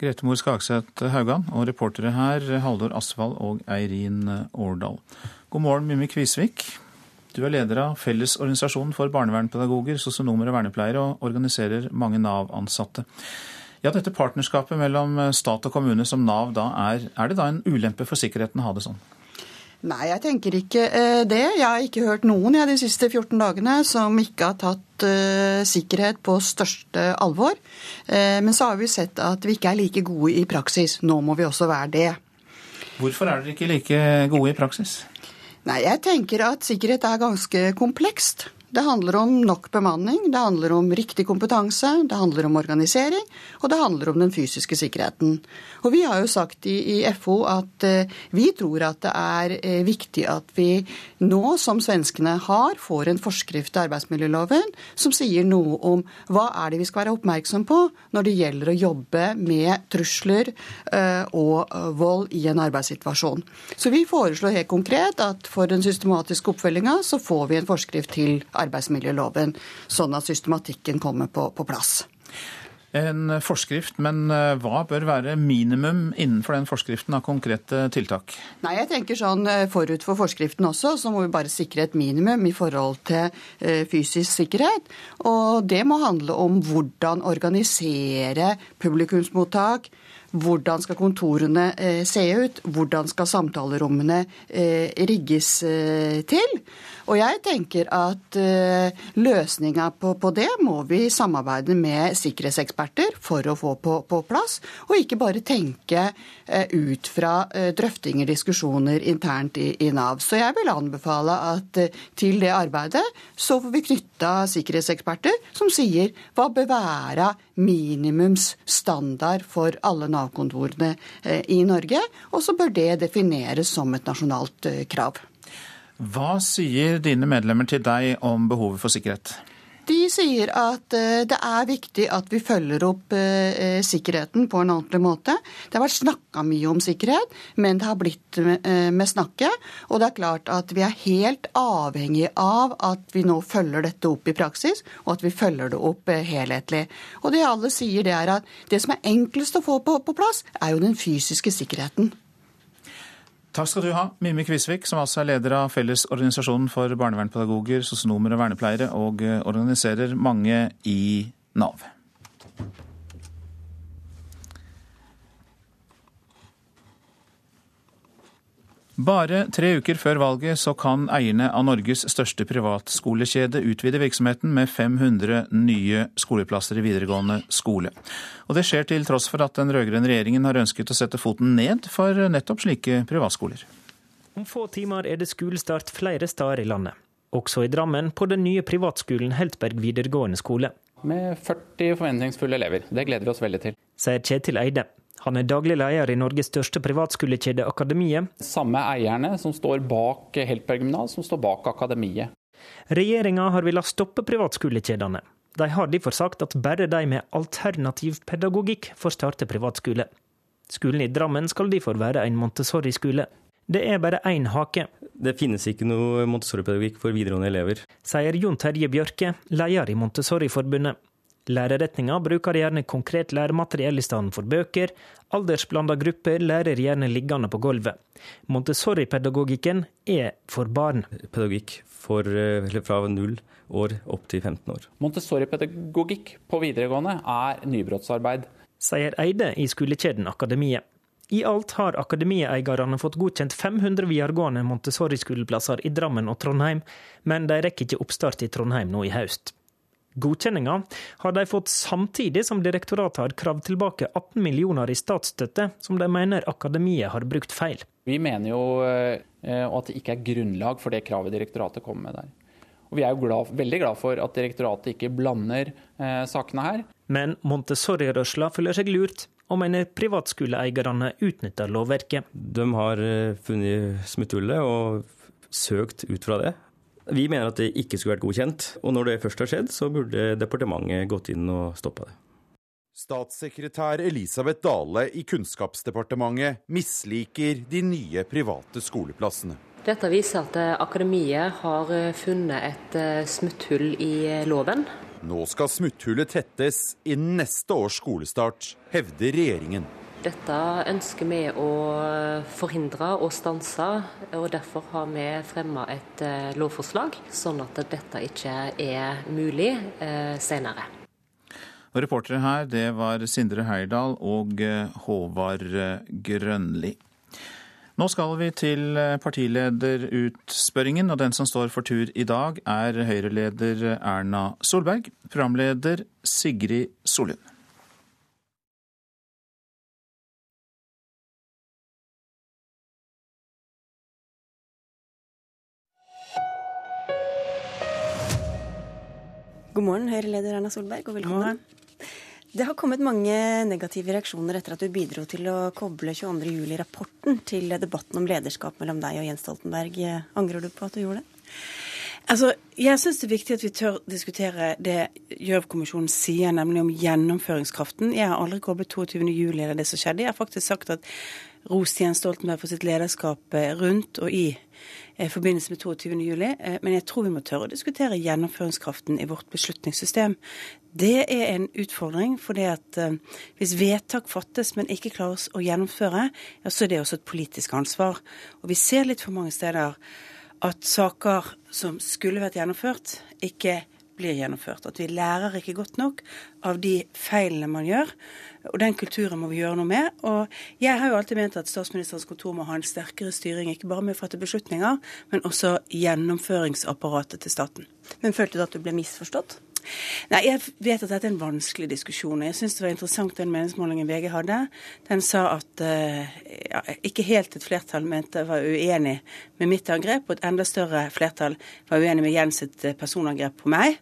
Grete Mor Skagseth Haugan, og reportere her Haldor Asvald og Eirin Årdal. God morgen, Mimmi Kvisvik. Du er leder av Fellesorganisasjonen for barnevernpedagoger, sosionomer og vernepleiere, og organiserer mange Nav-ansatte. Ja, Dette partnerskapet mellom stat og kommune som Nav da er, er det da en ulempe for sikkerheten å ha det sånn? Nei, jeg tenker ikke eh, det. Jeg har ikke hørt noen jeg, de siste 14 dagene som ikke har tatt uh, sikkerhet på største alvor. Uh, men så har vi sett at vi ikke er like gode i praksis. Nå må vi også være det. Hvorfor er dere ikke like gode i praksis? Nei, jeg tenker at sikkerhet er ganske komplekst. Det handler om nok bemanning, det handler om riktig kompetanse, det handler om organisering, og det handler om den fysiske sikkerheten. Og Vi har jo sagt i, i FO at eh, vi tror at det er eh, viktig at vi nå, som svenskene har, får en forskrift til arbeidsmiljøloven som sier noe om hva er det vi skal være oppmerksom på når det gjelder å jobbe med trusler eh, og eh, vold i en arbeidssituasjon. Så vi foreslår helt konkret at for den systematiske oppfølginga så får vi en forskrift til arbeidsmiljøloven, sånn at systematikken kommer på, på plass. En forskrift, men eh, hva bør være minimum innenfor den forskriften av konkrete tiltak? Nei, jeg tenker sånn eh, Forut for forskriften også, så må vi bare sikre et minimum i forhold til eh, fysisk sikkerhet. Og det må handle om hvordan organisere publikumsmottak, hvordan skal kontorene se ut? Hvordan skal samtalerommene rigges til? Og jeg tenker at uh, løsninga på, på, det må vi samarbeide med sikkerhetseksperter for å få på, på plass, og ikke bare tenke uh, ut fra uh, drøftinger, diskusjoner internt i, i, Nav. Så jeg vil anbefale at til det arbeidet så får vi knytta sikkerhetseksperter som sier hva bør være minimumsstandard for alle Nav-kontorene i Norge, og så bør det defineres som et nasjonalt krav. Hva sier dine medlemmer til deg om behovet for sikkerhet? De sier at eh, det er viktig at vi følger opp eh, sikkerheten på en ordentlig måte. Det har vært snakka mye om sikkerhet, men det har blitt eh, med snakket. Og det er klart at vi er helt avhengig av at vi nå følger dette opp i praksis, og at vi følger det opp helhetlig. Og det alle sier, det er at det som er enklest å få på, på plass, er jo den fysiske sikkerheten. Takk skal du ha, Mimmi Kvisvik, som altså er leder av Fellesorganisasjonen for barnevernpedagoger, sosionomer og vernepleiere, og eh, organiserer mange i Nav. Bare tre uker før valget så kan eierne av Norges største privatskolekjede utvide virksomheten med 500 nye skoleplasser i videregående skole. Og det skjer til tross for at den rød-grønne regjeringen har ønsket å sette foten ned for nettopp slike privatskoler. Om få timer er det skolestart flere steder i landet. Også i Drammen, på den nye privatskolen Heltberg videregående skole. Med 40 forventningsfulle elever. Det gleder vi oss veldig til. Sier Kjetil Eide. Han er daglig leder i Norges største privatskolekjede Akademiet. Samme eierne som står bak Heltberg gymnas, som står bak Akademiet. Regjeringa har villet stoppe privatskolekjedene. De har derfor sagt at bare de med alternativ pedagogikk får starte privatskole. Skolen i Drammen skal derfor være en Montessori-skole. Det er bare én hake. Det finnes ikke noe Montessori-pedagogikk for videregående elever. Sier Jon Terje Bjørke, leder i Montessori-forbundet. Lærerretninga bruker gjerne konkret læremateriell i stedet for bøker. Aldersblanda grupper lærer gjerne liggende på gulvet. Montessori-pedagogikken er for barn. Pedagogikk for, fra null år opp til 15 år. Montessori-pedagogikk på videregående er nybrottsarbeid. Sier Eide i skolekjeden Akademiet. I alt har akademieierne fått godkjent 500 videregående Montessori-skoleplasser i Drammen og Trondheim, men de rekker ikke oppstart i Trondheim nå i høst. Godkjenninga har de fått samtidig som direktoratet har kravd tilbake 18 millioner i statsstøtte, som de mener akademiet har brukt feil. Vi mener jo eh, at det ikke er grunnlag for det kravet direktoratet kommer med der. Og Vi er jo glad, veldig glad for at direktoratet ikke blander eh, sakene her. Men Montessori-rørsla føler seg lurt, og mener privatskoleeierne utnytter lovverket. De har eh, funnet smutthullet og søkt ut fra det. Vi mener at det ikke skulle vært godkjent, og når det først har skjedd, så burde departementet gått inn og stoppa det. Statssekretær Elisabeth Dale i Kunnskapsdepartementet misliker de nye private skoleplassene. Dette viser at akademiet har funnet et smutthull i loven. Nå skal smutthullet tettes innen neste års skolestart, hevder regjeringen. Dette ønsker vi å forhindre og stanse, og derfor har vi fremma et eh, lovforslag, sånn at dette ikke er mulig eh, senere. Og Reportere her, det var Sindre Heyerdahl og eh, Håvard Grønli. Nå skal vi til partilederutspørringen, og den som står for tur i dag, er Høyre-leder Erna Solberg, programleder Sigrid Solund. God morgen, Høyre-leder Erna Solberg, og velkommen. Det har kommet mange negative reaksjoner etter at du bidro til å koble 22.07-rapporten til debatten om lederskap mellom deg og Jens Stoltenberg. Angrer du på at du gjorde det? Altså, Jeg syns det er viktig at vi tør diskutere det Gjørv-kommisjonen sier, nemlig om gjennomføringskraften. Jeg har aldri koblet 22.07 eller det som skjedde. Jeg har faktisk sagt at ros Jens Stoltenberg for sitt lederskap rundt og i i forbindelse med 22. juli, men jeg tror vi må tørre å diskutere gjennomføringskraften i vårt beslutningssystem. Det er en utfordring, for det at eh, hvis vedtak fattes, men ikke klares å gjennomføre, ja, så er det også et politisk ansvar. Og vi ser litt for mange steder at saker som skulle vært gjennomført, ikke blir gjennomført. At vi lærer ikke godt nok av de feilene man gjør. Og den kulturen må vi gjøre noe med. Og jeg har jo alltid ment at statsministerens kontor må ha en sterkere styring, ikke bare med å fatte beslutninger, men også gjennomføringsapparatet til staten. Men følte du at du ble misforstått? Nei, Jeg vet at dette er en vanskelig diskusjon. Jeg syns det var interessant den meningsmålingen VG hadde. Den sa at uh, ja, ikke helt et flertall mente var uenig med mitt angrep, og et enda større flertall var uenig med Jens sitt eh, personangrep på meg.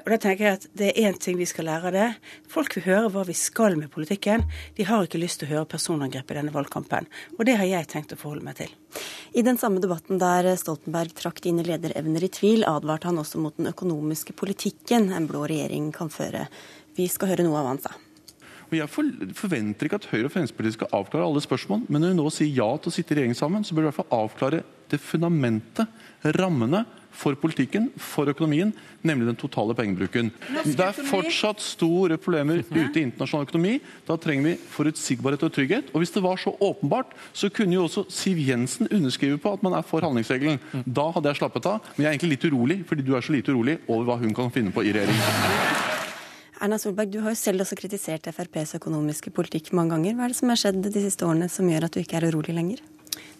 Og da tenker jeg at Det er én ting vi skal lære av det. Folk vil høre hva vi skal med politikken. De har ikke lyst til å høre personangrep i denne valgkampen. Og det har jeg tenkt å forholde meg til. I den samme debatten der Stoltenberg trakk dine lederevner i tvil, advarte han også mot den økonomiske politikken en blå regjering kan føre. Vi skal høre noe av hva han sa. Og Jeg forventer ikke at Høyre og Fremskrittspartiet skal avklare alle spørsmål, men når vi nå sier ja til å sitte i regjering sammen, så bør vi i hvert fall avklare det fundamentet, rammene, for politikken, for økonomien, nemlig den totale pengebruken. Det er fortsatt store problemer ute i internasjonal økonomi. Da trenger vi forutsigbarhet og trygghet. Og hvis det var så åpenbart, så kunne jo også Siv Jensen underskrive på at man er for handlingsregelen. Da hadde jeg slappet av. Men jeg er egentlig litt urolig, fordi du er så lite urolig over hva hun kan finne på i regjering. Erna Solberg, du har jo selv også kritisert FrPs økonomiske politikk mange ganger. Hva er det som har skjedd de siste årene som gjør at du ikke er urolig lenger?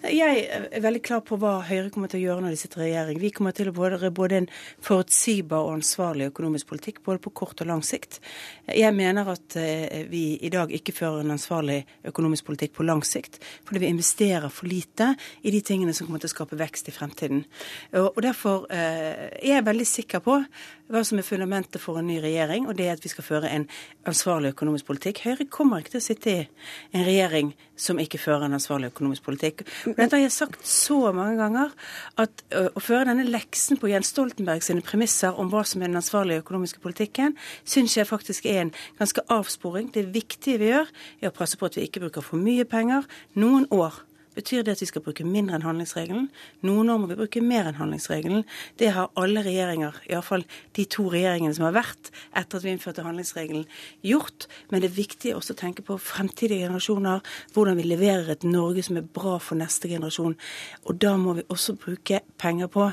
Jeg er veldig klar på hva Høyre kommer til å gjøre når de sitter i regjering. Vi kommer til å være både en forutsigbar og ansvarlig økonomisk politikk, både på kort og lang sikt. Jeg mener at eh, vi i dag ikke fører en ansvarlig økonomisk politikk på lang sikt, fordi vi investerer for lite i de tingene som kommer til å skape vekst i fremtiden. Og Derfor eh, er jeg veldig sikker på hva som er fundamentet for en ny regjering, og det er at vi skal føre en ansvarlig økonomisk politikk. Høyre kommer ikke til å sitte i en regjering som ikke fører en ansvarlig økonomisk politikk. Dette har jeg sagt så mange ganger, at å føre denne leksen på Jens Stoltenberg sine premisser om hva som er den ansvarlige økonomiske politikken, syns jeg faktisk er en ganske avsporing. Det viktige vi gjør, er å passe på at vi ikke bruker for mye penger noen år Betyr det at vi skal bruke mindre enn handlingsregelen? Noen år må vi bruke mer enn handlingsregelen. Det har alle regjeringer, iallfall de to regjeringene som har vært etter at vi innførte handlingsregelen, gjort. Men det er viktig også å tenke på fremtidige generasjoner, hvordan vi leverer et Norge som er bra for neste generasjon. Og da må vi også bruke penger på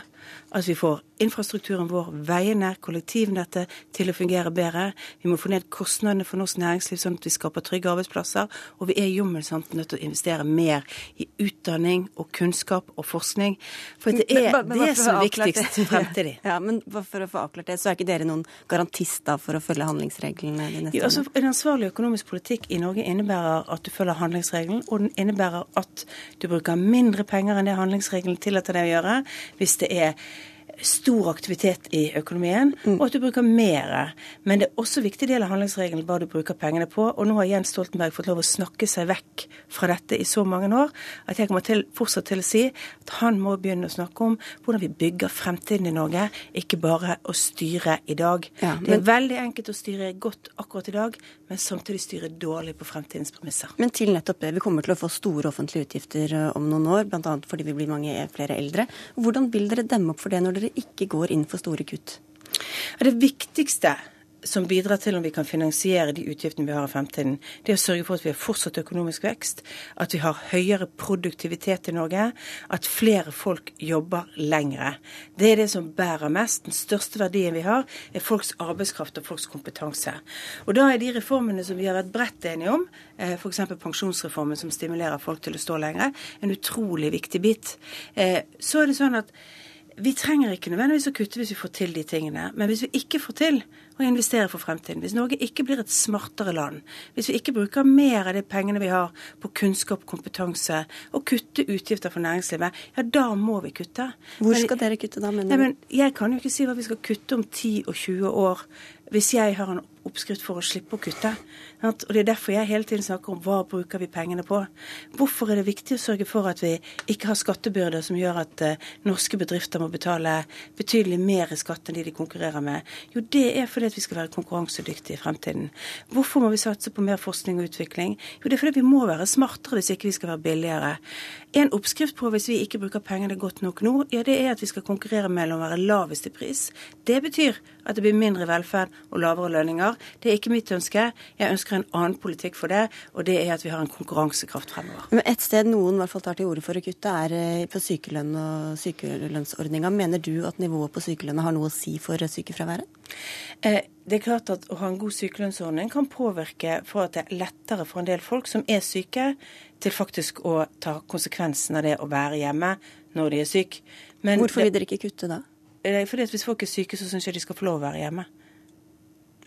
at vi får infrastrukturen vår, veiene, kollektivnettet, til å fungere bedre. Vi må få ned kostnadene for norsk næringsliv, sånn at vi skaper trygge arbeidsplasser. Og vi er jommen sant nødt til å investere mer i utdanning og kunnskap og forskning. For det er men, men, det som er viktigst fremtidig. Ja, men for å få avklart det, så er ikke dere noen garantister for å følge handlingsreglene de neste altså, En ansvarlig økonomisk politikk i Norge innebærer at du følger handlingsregelen, og den innebærer at du bruker mindre penger enn det handlingsregelen tillater deg å gjøre, hvis det er stor aktivitet i økonomien, mm. og at du bruker mer. Men det er også en viktig del av handlingsregelen hva du bruker pengene på. Og nå har Jens Stoltenberg fått lov å snakke seg vekk fra dette i så mange år at jeg kommer til, fortsatt til å si at han må begynne å snakke om hvordan vi bygger fremtiden i Norge, ikke bare å styre i dag. Ja, men... Det er veldig enkelt å styre godt akkurat i dag, men samtidig styre dårlig på fremtidens premisser. Men til nettopp det, vi kommer til å få store offentlige utgifter eh, om noen år, bl.a. fordi vi blir mange flere eldre. Hvordan vil dere demme opp for det når dere ikke går inn for store kutt? Det viktigste som bidrar til om vi kan finansiere de utgiftene vi har i fremtiden, det er å sørge for at vi har fortsatt økonomisk vekst, at vi har høyere produktivitet i Norge, at flere folk jobber lengre. Det er det som bærer mest. Den største verdien vi har, er folks arbeidskraft og folks kompetanse. Og da er de reformene som vi har vært bredt enige om, eh, f.eks. pensjonsreformen som stimulerer folk til å stå lenger, en utrolig viktig bit. Eh, så er det sånn at vi trenger ikke nødvendigvis å kutte hvis vi får til de tingene. Men hvis vi ikke får til å investere for fremtiden, hvis Norge ikke blir et smartere land, hvis vi ikke bruker mer av de pengene vi har på kunnskap, kompetanse, og kutte utgifter for næringslivet, ja, da må vi kutte. Hvor skal men, dere kutte da, mener du? Nei, men Jeg kan jo ikke si hva vi skal kutte om 10 og 20 år hvis jeg har en oppskrift for å slippe å kutte. Og Det er derfor jeg hele tiden snakker om hva bruker vi pengene på. Hvorfor er det viktig å sørge for at vi ikke har skattebyrder som gjør at uh, norske bedrifter må betale betydelig mer i skatt enn de de konkurrerer med? Jo, det er fordi at vi skal være konkurransedyktige i fremtiden. Hvorfor må vi satse på mer forskning og utvikling? Jo, det er fordi vi må være smartere hvis ikke vi skal være billigere. En oppskrift på hvis vi ikke bruker pengene godt nok nå, ja, det er at vi skal konkurrere mellom å være lavest i pris. Det betyr at det blir mindre velferd og lavere lønninger. Det er ikke mitt ønske. Jeg ønsker en annen politikk for det, og det er at vi har en konkurransekraft fremover. Men Et sted noen i hvert fall tar til orde for å kutte, er eh, på sykelønn og sykelønnsordninga. Mener du at nivået på sykelønna har noe å si for sykefraværet? Eh, det er klart at Å ha en god sykelønnsordning kan påvirke for at det er lettere for en del folk som er syke, til faktisk å ta konsekvensen av det å være hjemme når de er syke. Hvorfor vil dere ikke kutte da? Eh, fordi at Hvis folk er syke, så syns jeg de skal få lov å være hjemme.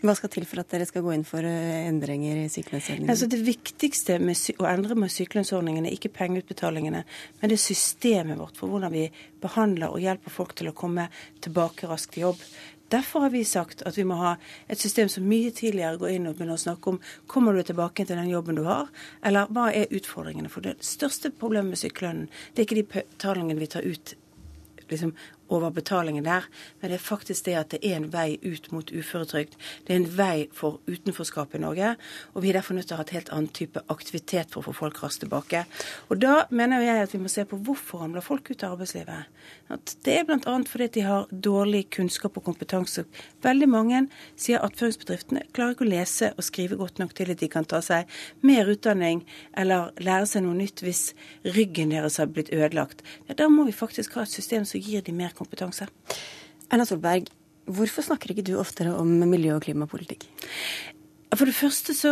Hva skal til for at dere skal gå inn for eh, endringer i sykelønnsordningen? Altså det viktigste med å endre med sykelønnsordningen er ikke pengeutbetalingene, men det er systemet vårt for hvordan vi behandler og hjelper folk til å komme tilbake raskt i jobb. Derfor har vi sagt at vi må ha et system som mye tidligere går inn og begynner å snakke om kommer du tilbake til den jobben du har, eller hva er utfordringene. For det største problemet med sykelønnen, det er ikke de betalingene vi tar ut liksom, over betalingen der, men det er faktisk det at det er en vei ut mot uføretrygd. Det er en vei for utenforskap i Norge, og vi er derfor nødt til å ha et helt annen type aktivitet for å få folk raskt tilbake. Og da mener jeg at vi må se på hvorfor ramler folk ut av arbeidslivet. At det er bl.a. fordi de har dårlig kunnskap og kompetanse. Veldig mange sier attføringsbedriftene klarer ikke å lese og skrive godt nok til at de kan ta seg mer utdanning eller lære seg noe nytt hvis ryggen deres har blitt ødelagt. Ja, da må vi faktisk ha et system som gir de mer kompetanse kompetanse. Erna Solberg, hvorfor snakker ikke du oftere om miljø- og klimapolitikk? For det første så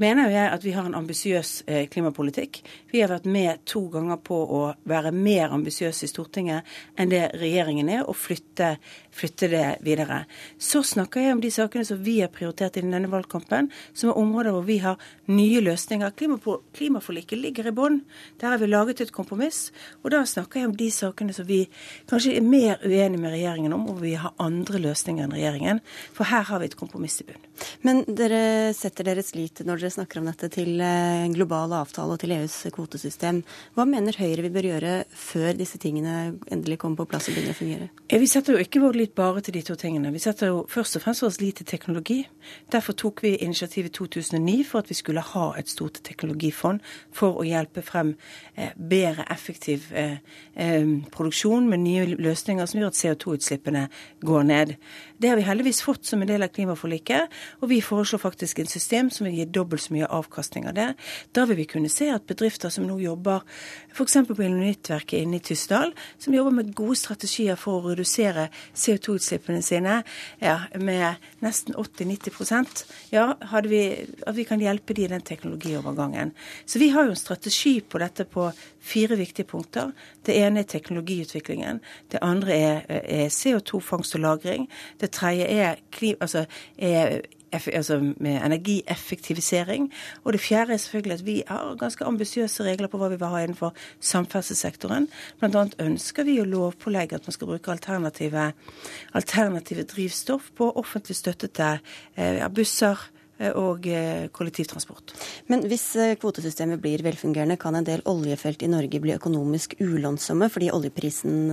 mener jeg at vi har en ambisiøs eh, klimapolitikk. Vi har vært med to ganger på å være mer ambisiøse i Stortinget enn det regjeringen er, og flytte, flytte, det videre. Så snakker jeg om de sakene som vi har prioritert i denne valgkampen, som er områder hvor vi har nye løsninger. Klimaforliket ligger i bunnen. Der har vi laget et kompromiss. Og da snakker jeg om de sakene som vi kanskje er mer uenige med regjeringen om, og vi har andre løsninger enn regjeringen. For her har vi et kompromiss i bunn. Men dere setter deres lit når dere snakker om dette til en eh, global avtale og til EUs kvotesystem. Hva mener Høyre vi bør gjøre før disse tingene endelig kommer på plass og begynner å fungere? Vi setter jo ikke vår lit bare til de to tingene. Vi setter jo først og fremst vår lit til teknologi. Derfor tok vi initiativ i 2009 for at vi skulle ha et stort teknologifond for å hjelpe frem eh, bedre effektiv eh, produksjon med nye løsninger som gjør at CO2-utslippene går ned. Det har vi heldigvis fått som en del av klimaforliket, og vi foreslår faktisk en system som vil gi dobbelt så mye avkastning av det. Da vil vi kunne se at bedrifter som nå jobber f.eks. på Ilonittverket inne i Tysdal, som jobber med gode strategier for å redusere CO2-utslippene sine ja, med nesten 80-90% ja, vi, at vi kan hjelpe de i den teknologiovergangen. Så vi har jo en strategi på dette på fire viktige punkter. Det ene er teknologiutviklingen. Det andre er, er CO2-fangst og -lagring. Det tredje er, altså, er altså med energieffektivisering. Og det fjerde er selvfølgelig at vi har ganske ambisiøse regler på hva vi vil ha innenfor samferdselssektoren. Blant annet ønsker vi å lovpålegge at man skal bruke alternative, alternative drivstoff på offentlig støttede eh, busser og kollektivtransport. Men hvis kvotesystemet blir velfungerende, kan en del oljefelt i Norge bli økonomisk ulønnsomme fordi oljeprisen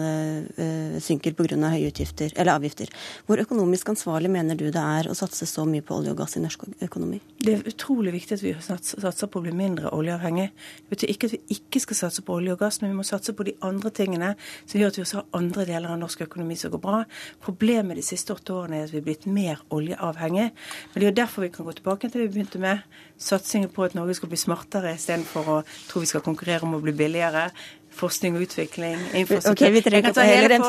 synker pga. høye utgifter, eller avgifter. Hvor økonomisk ansvarlig mener du det er å satse så mye på olje og gass i norsk økonomi? Det er utrolig viktig at vi satser på å bli mindre oljeavhengig. Det betyr ikke at vi ikke skal satse på olje og gass, men vi må satse på de andre tingene som gjør at vi også har andre deler av norsk økonomi som går bra. Problemet de siste åtte årene er at vi er blitt mer oljeavhengig. Men det er jo derfor vi kan gå tilbake til det vi begynte med. Satsingen på at Norge skal bli smartere istedenfor å tro vi skal konkurrere om å bli billigere forskning og utvikling, infrastruktur. Okay, vi trenger ikke ta hele den,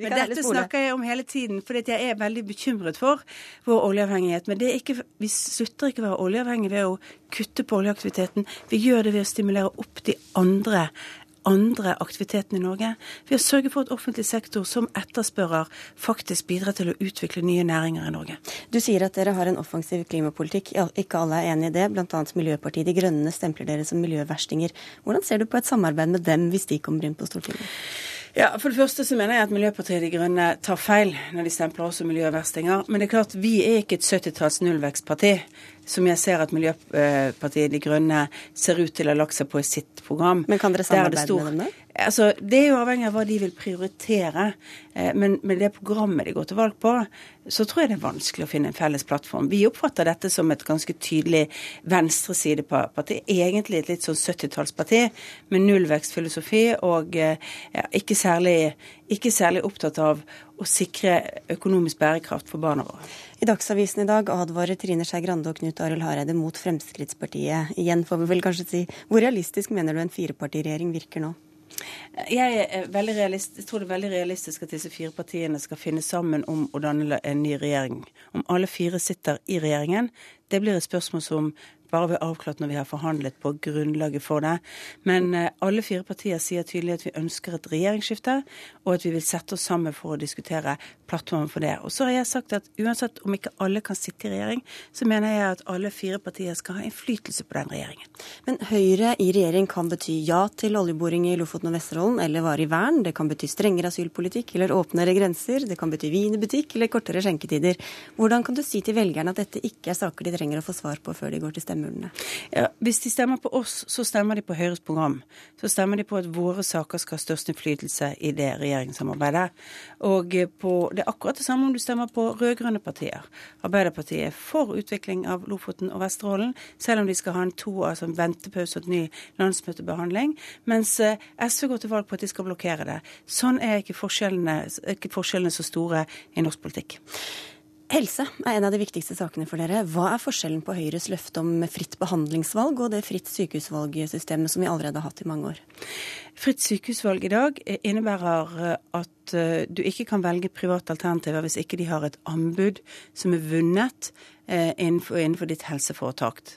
Men dette snakker jeg om hele tiden, fordi jeg er veldig bekymret for vår oljeavhengighet. Men ikke, vi slutter ikke å være oljeavhengige ved å kutte på oljeaktiviteten. Vi gjør det ved å stimulere opp de andre andre aktivitetene i Norge. Ved å sørge for at offentlig sektor som etterspørrer, faktisk bidrar til å utvikle nye næringer i Norge. Du sier at dere har en offensiv klimapolitikk. Ikke alle er enig i det. Bl.a. Miljøpartiet De Grønne stempler dere som miljøverstinger. Hvordan ser du på et samarbeid med dem hvis de kommer inn på Stortinget? Ja, For det første så mener jeg at Miljøpartiet De Grønne tar feil når de stempler oss som miljøverstinger. Men det er klart, vi er ikke et 70-talls nullvekstparti som jeg ser at Miljøpartiet De Grønne ser ut til å ha lagt seg på i sitt program. Men kan dere samarbeide det med dem da? Altså, det er jo avhengig av hva de vil prioritere. Eh, men med det programmet de går til valg på, så tror jeg det er vanskelig å finne en felles plattform. Vi oppfatter dette som et ganske tydelig venstresideparti. Egentlig et litt sånn 70-tallsparti med nullvekstfilosofi og eh, ja, ikke, særlig, ikke særlig opptatt av å sikre økonomisk bærekraft for barna våre. I Dagsavisen i dag advarer Trine Skei Grande og Knut Arild Hareide mot Fremskrittspartiet. Igjen får vi vel kanskje si. Hvor realistisk mener du en firepartiregjering virker nå? Jeg, jeg, tror det er veldig realistisk at disse fire partiene skal finne sammen om å danne en ny regjering. Om alle fire sitter i regjeringen, det blir et spørsmål som bare blir avklart når vi har forhandlet på grunnlaget for det. Men eh, alle fire partier sier tydelig at vi ønsker et regjeringsskifte, og at vi vil sette oss sammen for å diskutere plattformen for det. Og så har jeg sagt at uansett om ikke alle kan sitte i regjering, så mener jeg at alle fire partier skal ha innflytelse på den regjeringen. Men Høyre i regjering kan bety ja til oljeboring i Lofoten og Vesterålen eller varig vern. Det kan bety strengere asylpolitikk eller åpnere grenser. Det kan bety vin i butikk eller kortere skjenketider. Hvordan kan du si til velgerne at dette ikke er saker de trenger å få svar på før de går til stemmeurnene? Ja, hvis de stemmer på oss, så stemmer de på Høyres program. Så stemmer de på at våre saker skal ha størst innflytelse i det regjeringssamarbeidet. Og på det er akkurat det samme om du stemmer på rød-grønne partier. Arbeiderpartiet er for utvikling av Lofoten og Vesterålen, selv om de skal ha en to, altså en ventepause og et ny landsmøtebehandling. Mens eh, SV går til valg på at de skal blokkere det. Sånn er ikke forskjellene, ikke forskjellene så store i norsk politikk. Helse er en av de viktigste sakene for dere. Hva er forskjellen på Høyres løfte om fritt behandlingsvalg og det fritt sykehusvalgsystemet som vi allerede har hatt i mange år? Fritt sykehusvalg i dag innebærer eh, at eh, du ikke kan velge private alternativer hvis ikke de har et anbud som er vunnet eh, innenfor, innenfor ditt helseforetak.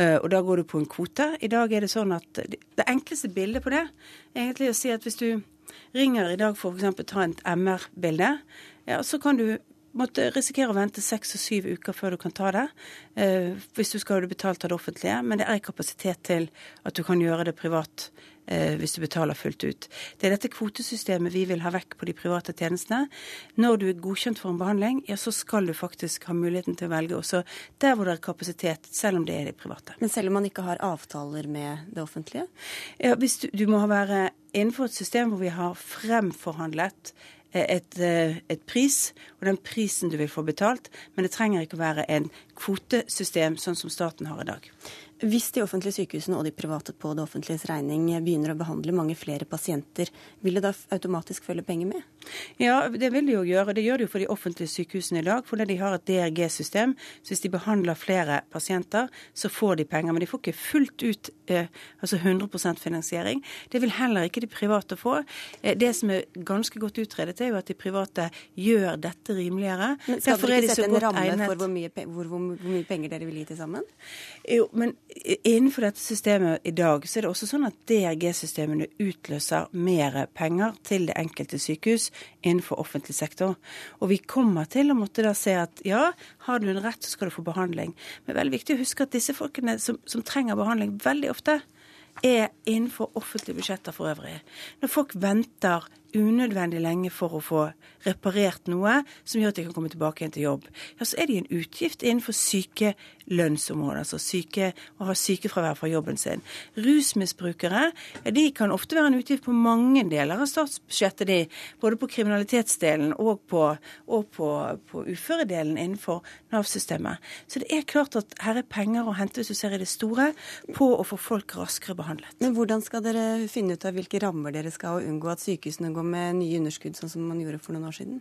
Og da går du på en kvote. I dag er det sånn at det enkleste bildet på det er egentlig å si at hvis du ringer i dag for f.eks. ta et MR-bilde, ja, så kan du måtte risikere å vente seks og syv uker før du kan ta det. Eh, hvis du skal ha det betalt av det offentlige. Men det er kapasitet til at du kan gjøre det privat eh, hvis du betaler fullt ut. Det er dette kvotesystemet vi vil ha vekk på de private tjenestene. Når du er godkjent for en behandling, ja, så skal du faktisk ha muligheten til å velge også der hvor det er kapasitet, selv om det er de private. Men selv om man ikke har avtaler med det offentlige? Ja, hvis du, du må være innenfor et system hvor vi har fremforhandlet et, eh, et, pris, og den prisen du vil få betalt. Men det trenger ikke å være en kvotesystem sånn som staten har i dag. Hvis de offentlige sykehusene og de private på det offentliges regning begynner å behandle mange flere pasienter, vil det da automatisk følge penger med? Ja, det vil de jo gjøre. Det gjør de jo for de offentlige sykehusene i dag, fordi de har et DRG-system. Så hvis de behandler flere pasienter, så får de penger. Men de får ikke fullt ut eh, altså 100% finansiering. Det vil heller ikke de private få. Eh, det som er ganske godt utredet, er jo at de private gjør dette rimeligere. Men skal Derfor dere ikke sette en ramme for hvor mye, hvor, hvor, hvor mye penger dere vil gi til sammen? Jo, men Innenfor dette systemet i dag så er det også sånn at DRG-systemene utløser mer penger til det enkelte sykehus innenfor offentlig sektor. Og vi kommer til å måtte da se at ja, har du en rett, så skal du få behandling. Men det er veldig viktig å huske at disse folkene som, som trenger behandling, veldig ofte er innenfor offentlige budsjetter for øvrig. Når folk venter unødvendig lenge for å få reparert noe som gjør at de kan komme tilbake igjen til jobb, ja, så er de en utgift innenfor sykelønnsområdet, altså syke, å ha sykefravær fra jobben sin. Rusmisbrukere de kan ofte være en utgift på mange deler av statsbudsjettet, de, både på kriminalitetsdelen og på, og på, på uføredelen innenfor Nav-systemet. Så det er klart at her er penger å hente, hvis du ser i det store, på å få folk raskere behandlet. Men hvordan skal dere finne ut av hvilke rammer dere skal ha, og unngå at sykehusene går med nye underskudd, sånn som man gjorde for noen år siden?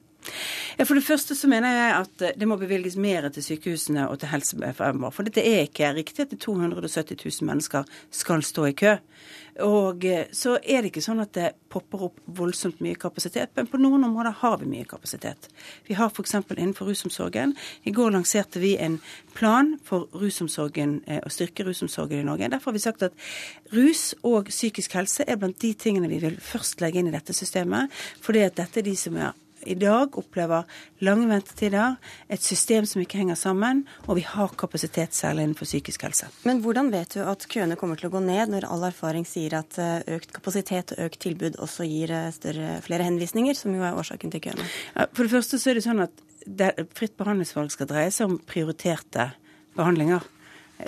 Ja, For det første så mener jeg at det må bevilges mer til sykehusene og til helse fremover. For dette er ikke riktig at 270 000 mennesker skal stå i kø. Og eh, så er det ikke sånn at det popper opp voldsomt mye kapasitet, men på noen områder har vi mye kapasitet. Vi har f.eks. innenfor rusomsorgen. I går lanserte vi en plan for rusomsorgen, eh, å styrke rusomsorgen i Norge. Derfor har vi sagt at rus og psykisk helse er blant de tingene vi vil først legge inn i dette systemet. fordi at dette er de som er i dag opplever lange ventetider, et system som ikke henger sammen, og vi har kapasitet særlig innenfor psykisk helse. Men hvordan vet du at køene kommer til å gå ned, når all erfaring sier at eh, økt kapasitet og økt tilbud også gir eh, større, flere henvisninger, som jo er årsaken til køene? For det første så er det sånn at fritt behandlingsvalg skal dreie seg om prioriterte behandlinger.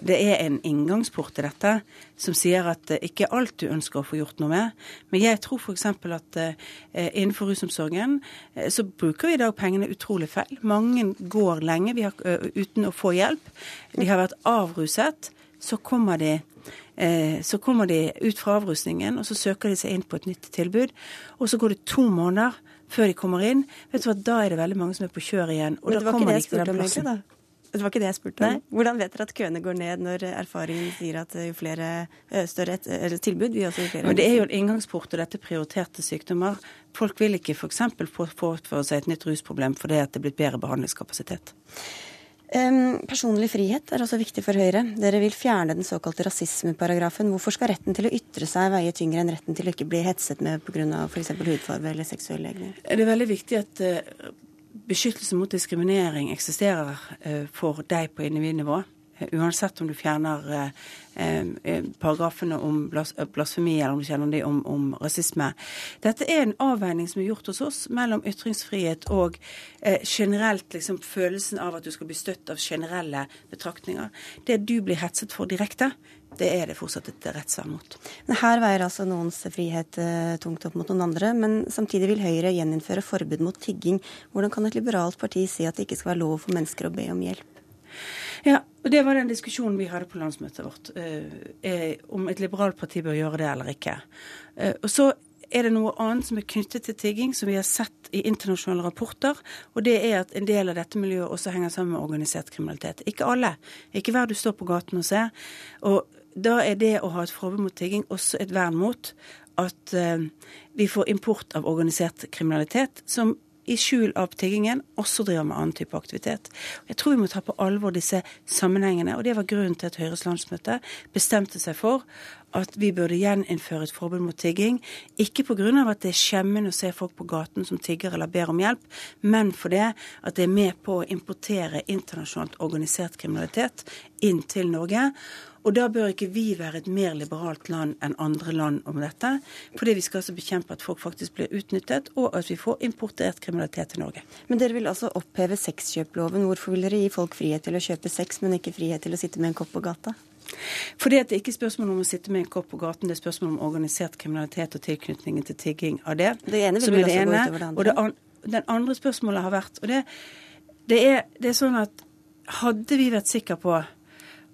Det er en inngangsport til dette som sier at det ikke er alt du ønsker å få gjort noe med. Men jeg tror f.eks. at eh, innenfor rusomsorgen eh, så bruker vi i dag pengene utrolig feil. Mange går lenge har, uten å få hjelp. De har vært avruset. Så kommer de så kommer de ut fra avrusningen, og så søker de seg inn på et nytt tilbud. Og så går det to måneder før de kommer inn. Vet du hva, Da er det veldig mange som er på kjør igjen. Og Men da kommer de ikke til den plassen. Da. Det var ikke det jeg spurte om. Hvordan vet dere at køene går ned når erfaringen sier at jo flere større et, tilbud vil også flere Men Det er jo en inngangsport til dette prioriterte sykdommer. Folk vil ikke f.eks. få for seg et nytt rusproblem fordi det er blitt bedre behandlingskapasitet. Um, personlig frihet er også viktig for Høyre. Dere vil fjerne den såkalte rasismeparagrafen. Hvorfor skal retten til å ytre seg veie tyngre enn retten til å ikke bli hetset med pga. f.eks. hudfarge eller seksuell legning? Det er veldig viktig at uh, beskyttelse mot diskriminering eksisterer eh, for deg på individnivå. Eh, uansett om du fjerner eh, paragrafene om blasfemi eller om om, om, rasisme. Dette er en avveining som er gjort hos oss mellom ytringsfrihet og generelt liksom, følelsen av at du skal bli støtt av generelle betraktninger. Det du blir hetset for direkte, det er det fortsatt et rettsvern mot. Men her veier altså noens frihet uh, tungt opp mot noen andre, men samtidig vil Høyre gjeninnføre forbud mot tigging. Hvordan kan et liberalt parti si at det ikke skal være lov for mennesker å be om hjelp? Ja, og Det var den diskusjonen vi hadde på landsmøtet vårt, eh, om et liberalt parti bør gjøre det eller ikke. Eh, og så er det noe annet som er knyttet til tigging, som vi har sett i internasjonale rapporter. Og det er at en del av dette miljøet også henger sammen med organisert kriminalitet. Ikke alle. Ikke hver du står på gaten og ser. Og da er det å ha et forbud mot tigging også et vern mot at uh, vi får import av organisert kriminalitet, som i skjul av tiggingen også driver med annen type aktivitet. Jeg tror vi må ta på alvor disse sammenhengene, og det var grunnen til at Høyres landsmøte bestemte seg for at vi burde gjeninnføre et forbud mot tigging. Ikke pga. at det er skjemmende å se folk på gaten som tigger eller ber om hjelp, men fordi at det er med på å importere internasjonalt organisert kriminalitet inn til Norge. Og da bør ikke vi være et mer liberalt land enn andre land om dette. Fordi vi skal altså bekjempe at folk faktisk blir utnyttet, og at vi får importert kriminalitet til Norge. Men dere vil altså oppheve sexkjøploven. Hvorfor vil dere gi folk frihet til å kjøpe sex, men ikke frihet til å sitte med en kopp på gata? Fordi at Det er ikke spørsmål om å sitte med en kopp på gaten, det er spørsmål om organisert kriminalitet og tilknytningen til tigging av det. Det ene vil det også gå utover det andre. Og det an, den andre spørsmålet har vært og det, det, er, det er sånn at hadde vi vært sikre på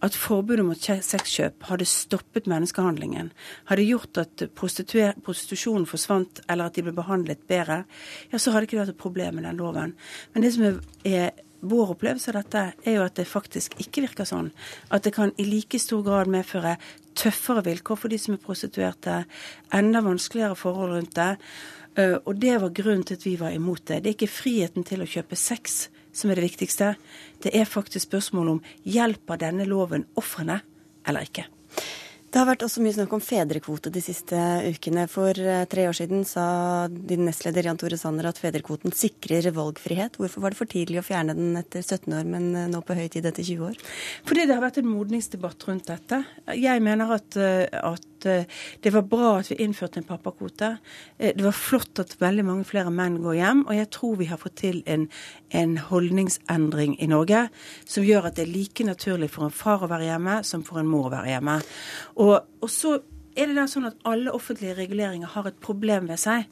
at forbudet mot sexkjøp hadde stoppet menneskehandlingen, hadde gjort at prostitusjonen forsvant, eller at de ble behandlet bedre, ja, så hadde det ikke vært et problem med den loven. Men det som er, er vår opplevelse av dette er jo at det faktisk ikke virker sånn. At det kan i like stor grad medføre tøffere vilkår for de som er prostituerte, enda vanskeligere forhold rundt det. Eh, og det var grunnen til at vi var imot det. Det er ikke friheten til å kjøpe sex som er det viktigste. Det er faktisk spørsmål om hjelper denne loven ofrene eller ikke. Det har vært også mye snakk om fedrekvote de siste ukene. For eh, tre år siden sa din nestleder Jan Tore Sanner at fedrekvoten sikrer valgfrihet. Hvorfor var det for tidlig å fjerne den etter 17 år, men eh, nå på høy tid etter 20 år? Fordi det har vært en modningsdebatt rundt dette. Jeg mener at, eh, at at det var bra at vi innførte en pappakvote. Det var flott at veldig mange flere menn går hjem, og jeg tror vi har fått til en, en holdningsendring i Norge som gjør at det er like naturlig for en far å være hjemme som for en mor å være hjemme. Og, og så er det da sånn at alle offentlige reguleringer har et problem ved seg.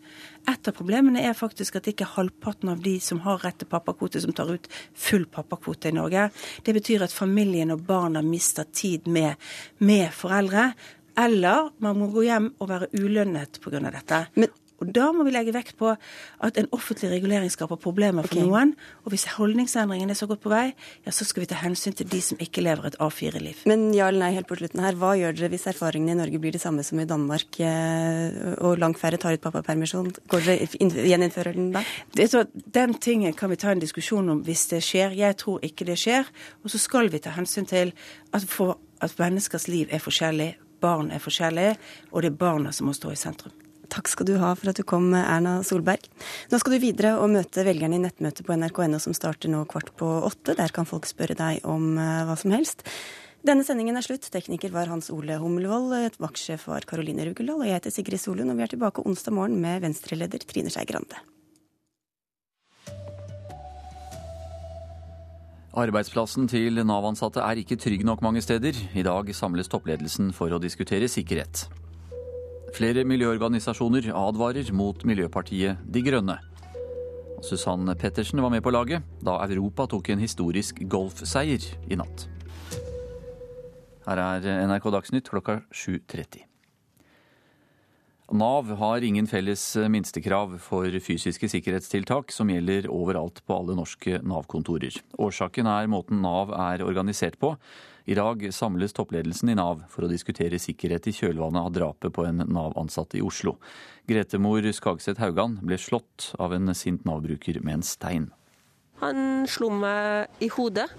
Et av problemene er faktisk at ikke halvparten av de som har rett til pappakvote, som tar ut full pappakvote i Norge. Det betyr at familien og barna mister tid med, med foreldre. Eller man må gå hjem og være ulønnet pga. dette. Men og Da må vi legge vekt på at en offentlig regulering skaper problemer for okay. noen. Og hvis holdningsendringen er så godt på vei, ja, så skal vi ta hensyn til de som ikke lever et A4-liv. Men ja eller nei, helt på slutten her, hva gjør dere hvis erfaringene i Norge blir de samme som i Danmark, eh, og langt færre tar ut pappapermisjon? Går dere gjeninnfører den da? Det, så, den tingen kan vi ta en diskusjon om hvis det skjer. Jeg tror ikke det skjer. Og så skal vi ta hensyn til at, for, at menneskers liv er forskjellig, barn er forskjellige, og det er barna som må stå i sentrum. Takk skal du ha for at du kom, Erna Solberg. Nå skal du videre og møte velgerne i nettmøtet på nrk.no som starter nå kvart på åtte. Der kan folk spørre deg om eh, hva som helst. Denne sendingen er slutt. Tekniker var Hans Ole Hummelvold. Vaktsjef var Karoline Rugeldal. Og jeg heter Sigrid Solund, og vi er tilbake onsdag morgen med Venstre-leder Trine Skei Grande. Arbeidsplassen til Nav-ansatte er ikke trygg nok mange steder. I dag samles toppledelsen for å diskutere sikkerhet. Flere miljøorganisasjoner advarer mot Miljøpartiet De Grønne. Susanne Pettersen var med på laget da Europa tok en historisk golfseier i natt. Her er NRK Dagsnytt klokka 7.30. Nav har ingen felles minstekrav for fysiske sikkerhetstiltak som gjelder overalt på alle norske Nav-kontorer. Årsaken er måten Nav er organisert på. I dag samles toppledelsen i Nav for å diskutere sikkerhet i kjølvannet av drapet på en Nav-ansatt i Oslo. Gretemor Skagseth Haugan ble slått av en sint Nav-bruker med en stein. Han slo meg i hodet.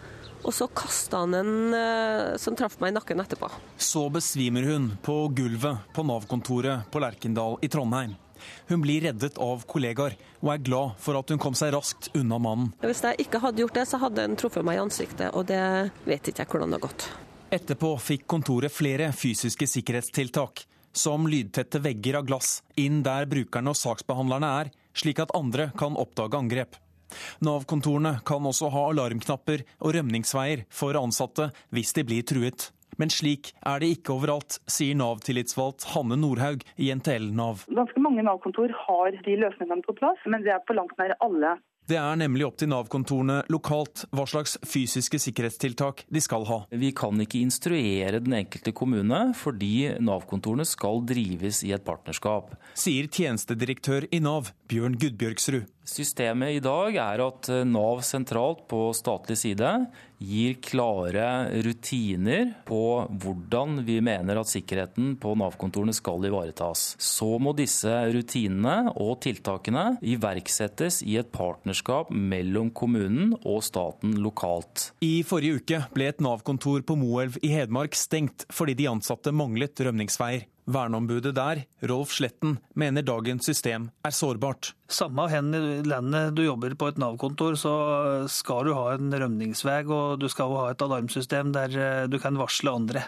Og så kasta han en eh, som traff meg i nakken etterpå. Så besvimer hun på gulvet på Nav-kontoret på Lerkendal i Trondheim. Hun blir reddet av kollegaer, og er glad for at hun kom seg raskt unna mannen. Hvis jeg ikke hadde gjort det, så hadde han truffet meg i ansiktet, og det vet ikke jeg hvordan det har gått. Etterpå fikk kontoret flere fysiske sikkerhetstiltak, som lydtette vegger av glass inn der brukerne og saksbehandlerne er, slik at andre kan oppdage angrep. Nav-kontorene kan også ha alarmknapper og rømningsveier for ansatte hvis de blir truet. Men slik er det ikke overalt, sier Nav-tillitsvalgt Hanne Nordhaug i NTL Nav. Ganske mange Nav-kontor har de løsningene på plass, men det er på langt nær alle. Det er nemlig opp til Nav-kontorene lokalt hva slags fysiske sikkerhetstiltak de skal ha. Vi kan ikke instruere den enkelte kommune, fordi Nav-kontorene skal drives i et partnerskap. Sier tjenestedirektør i Nav, Bjørn Gudbjørgsrud. Systemet i dag er at eh, Nav sentralt på statlig side gir klare rutiner på hvordan vi mener at sikkerheten på Nav-kontorene skal ivaretas. Så må disse rutinene og tiltakene iverksettes i et partnerskap mellom kommunen og staten lokalt. I forrige uke ble et Nav-kontor på Moelv i Hedmark stengt fordi de ansatte manglet rømningsveier. Verneombudet der, Rolf Sletten, mener dagens system er sårbart. Samme hen i landet du jobber på et Nav-kontor, så skal du ha en rømningsvei, og du skal ha et alarmsystem der eh, du kan varsle andre.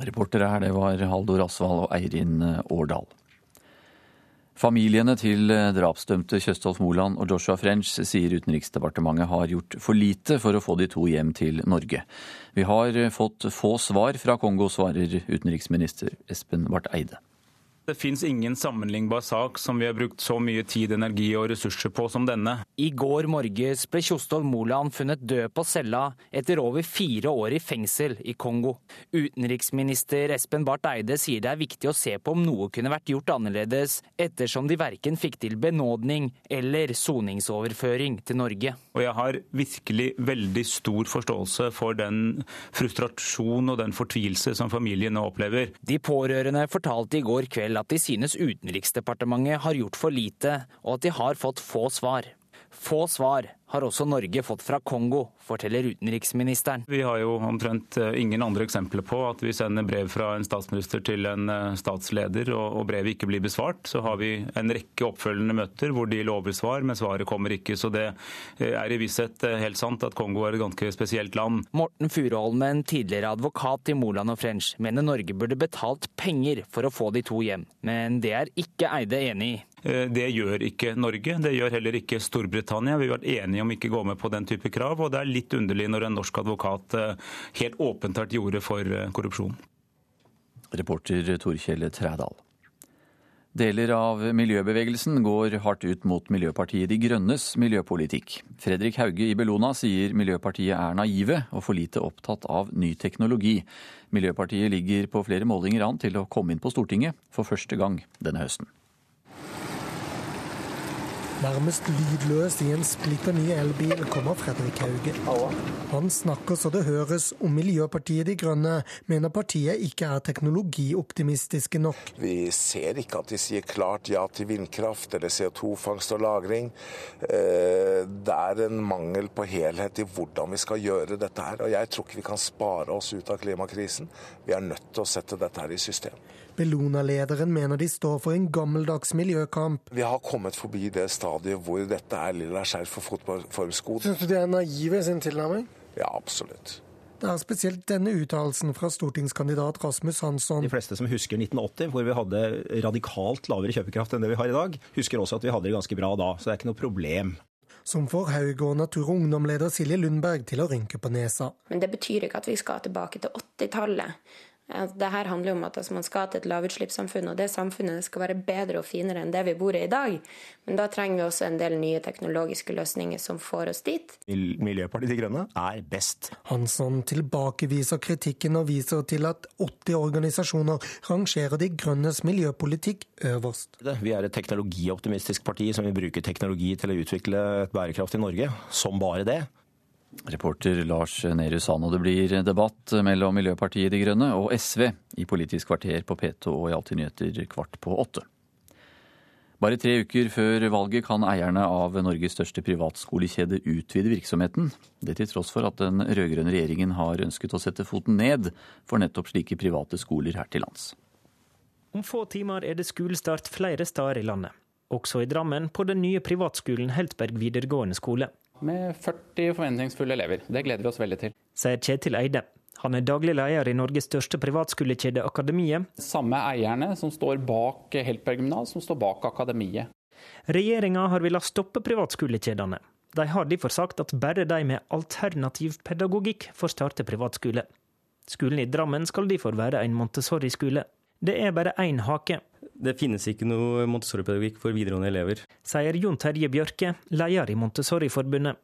Reportere her, det var Haldor Asvald og Eirin Årdal. Familiene til drapsdømte Kjøstolf Moland og Joshua French sier Utenriksdepartementet har gjort for lite for å få de to hjem til Norge. Vi har fått få svar fra Kongo, svarer utenriksminister Espen Barth Eide. Det fins ingen sammenlignbar sak som vi har brukt så mye tid, energi og ressurser på som denne. I går morges ble Kjostolv Moland funnet død på cella etter over fire år i fengsel i Kongo. Utenriksminister Espen Barth Eide sier det er viktig å se på om noe kunne vært gjort annerledes, ettersom de verken fikk til benådning eller soningsoverføring til Norge. Og jeg har virkelig veldig stor forståelse for den frustrasjon og den fortvilelse som familien nå opplever. De pårørende fortalte i går kveld at de synes Utenriksdepartementet har gjort for lite, og at de har fått få svar. Få svar har også Norge fått fra Kongo, forteller utenriksministeren. Vi har jo omtrent eh, ingen andre eksempler på at vi sender brev fra en statsminister til en eh, statsleder, og brevet ikke blir besvart. Så har vi en rekke oppfølgende møter hvor de lover svar, men svaret kommer ikke. Så det eh, er i visshet helt sant at Kongo er et ganske spesielt land. Morten Furuholmen, tidligere advokat i Moland og French, mener Norge burde betalt penger for å få de to hjem, men det er ikke Eide enig i. Eh, det gjør ikke Norge, det gjør heller ikke Storbritannia. Vi har vært enige om ikke å gå med på den type krav, og det er litt underlig når en norsk advokat eh, helt åpent tar til for eh, korrupsjon. Reporter Torkjell Trædal. Deler av miljøbevegelsen går hardt ut mot Miljøpartiet De Grønnes miljøpolitikk. Fredrik Hauge i Bellona sier Miljøpartiet er naive og for lite opptatt av ny teknologi. Miljøpartiet ligger på flere målinger an til å komme inn på Stortinget for første gang denne høsten. Nærmest lydløs i en splitter ny elbil kommer Fredrik Hauge. Han snakker så det høres om Miljøpartiet De Grønne, mener partiet ikke er teknologioptimistiske nok. Vi ser ikke at de sier klart ja til vindkraft eller CO2-fangst og -lagring. Eh, det er en mangel på helhet i hvordan vi skal gjøre dette her. Og jeg tror ikke vi kan spare oss ut av klimakrisen. Vi er nødt til å sette dette her i system. Bellona-lederen mener de står for en gammeldags miljøkamp. Vi har kommet forbi det stadiet hvor dette er lilla skjerf for fotballformsko. Syns du de er naive i sin tilnærming? Ja, absolutt. Det er spesielt denne uttalelsen fra stortingskandidat Rasmus Hansson. De fleste som husker 1980, hvor vi hadde radikalt lavere kjøpekraft enn det vi har i dag, husker også at vi hadde det ganske bra da. Så det er ikke noe problem. Som får Haug og Natur og Ungdom-leder Silje Lundberg til å rynke på nesa. Men det betyr ikke at vi skal tilbake til 80-tallet. Det her handler om at altså, man skal til et lavutslippssamfunn, og det samfunnet skal være bedre og finere enn det vi bor i i dag. Men da trenger vi også en del nye teknologiske løsninger som får oss dit. Miljøpartiet De Grønne er best. Hansson tilbakeviser kritikken og viser til at 80 organisasjoner rangerer De Grønnes miljøpolitikk øverst. Vi er et teknologioptimistisk parti som vil bruke teknologi til å utvikle et bærekraftig Norge, som bare det. Reporter Lars Nehru Sand. Og det blir debatt mellom Miljøpartiet De Grønne og SV i Politisk kvarter på P2 og i Alltid nyheter kvart på åtte. Bare tre uker før valget kan eierne av Norges største privatskolekjede utvide virksomheten. Det til tross for at den rød-grønne regjeringen har ønsket å sette foten ned for nettopp slike private skoler her til lands. Om få timer er det skolestart flere steder i landet. Også i Drammen, på den nye privatskolen Heltberg videregående skole med 40 forventningsfulle elever. Det gleder vi oss veldig til. Sier Kjetil Eide. Han er daglig leder i Norges største privatskolekjede Akademiet. Samme eierne som står bak Heltberg gymnas, som står bak Akademiet. Regjeringa har villet stoppe privatskolekjedene. De har derfor sagt at bare de med alternativ pedagogikk får starte privatskole. Skolen i Drammen skal derfor være en Montessori-skole. Det er bare én hake. Det finnes ikke noe Montessori-pedagogikk for videregående elever. Sier Jon Terje Bjørke, leder i Montessori-forbundet.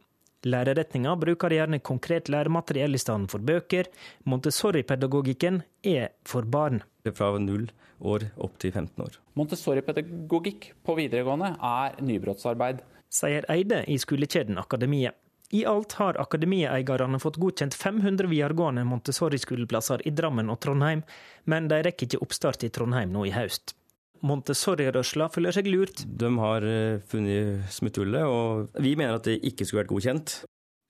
Lærerretninga bruker gjerne konkret læremateriell i stedet for bøker. Montessori-pedagogikken er for barn. Fra null år opp til 15 år. Montessori-pedagogikk på videregående er nybrottsarbeid. Sier Eide i skolekjeden Akademiet. I alt har akademieierne fått godkjent 500 videregående Montessori-skoleplasser i Drammen og Trondheim, men de rekker ikke oppstart i Trondheim nå i høst. Montessori-rørsla føler seg lurt. De har eh, funnet smutthullet, og vi mener at det ikke skulle vært godkjent.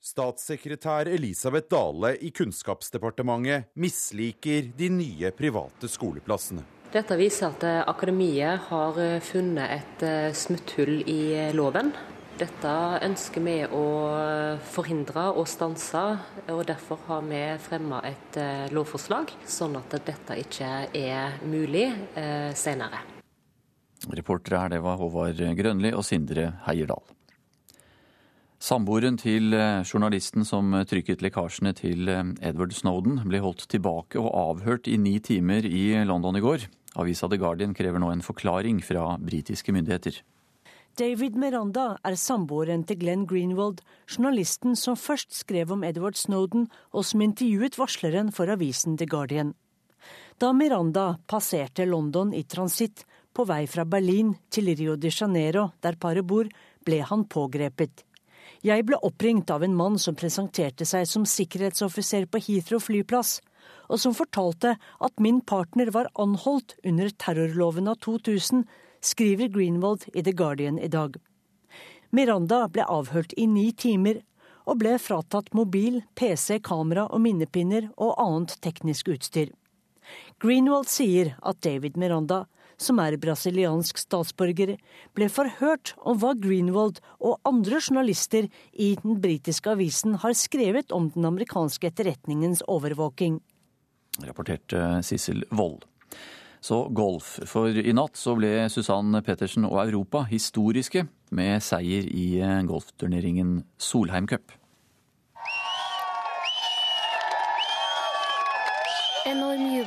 Statssekretær Elisabeth Dale i Kunnskapsdepartementet misliker de nye private skoleplassene. Dette viser at eh, akademiet har eh, funnet et smutthull i loven. Dette ønsker vi å forhindre og stanse, og derfor har vi fremma et lovforslag, sånn at dette ikke er mulig senere. Reportere her det var Håvard Grønli og Sindre Heierdal. Samboeren til eh, journalisten som trykket lekkasjene til eh, Edward Snowden, ble holdt tilbake og avhørt i ni timer i London i går. Avisa The Guardian krever nå en forklaring fra britiske myndigheter. David Miranda er samboeren til Glenn Greenwald, journalisten som først skrev om Edward Snowden, og som intervjuet varsleren for avisen The Guardian. Da Miranda passerte London i transitt, på vei fra Berlin til Rio de Janeiro, der paret bor, ble han pågrepet. Jeg ble oppringt av en mann som presenterte seg som sikkerhetsoffiser på Heathrow flyplass, og som fortalte at min partner var anholdt under terrorloven av 2000, skriver Greenwald i The Guardian i dag. Miranda ble avhørt i ni timer, og ble fratatt mobil, PC, kamera og minnepinner og annet teknisk utstyr. Greenwald sier at David Miranda, som er brasiliansk statsborger, ble forhørt om hva Greenwald og andre journalister i den britiske avisen har skrevet om den amerikanske etterretningens overvåking. Rapporterte Sissel Wold. Så golf. For i natt så ble Susann Pettersen og Europa historiske med seier i golfturneringen Solheim Cup.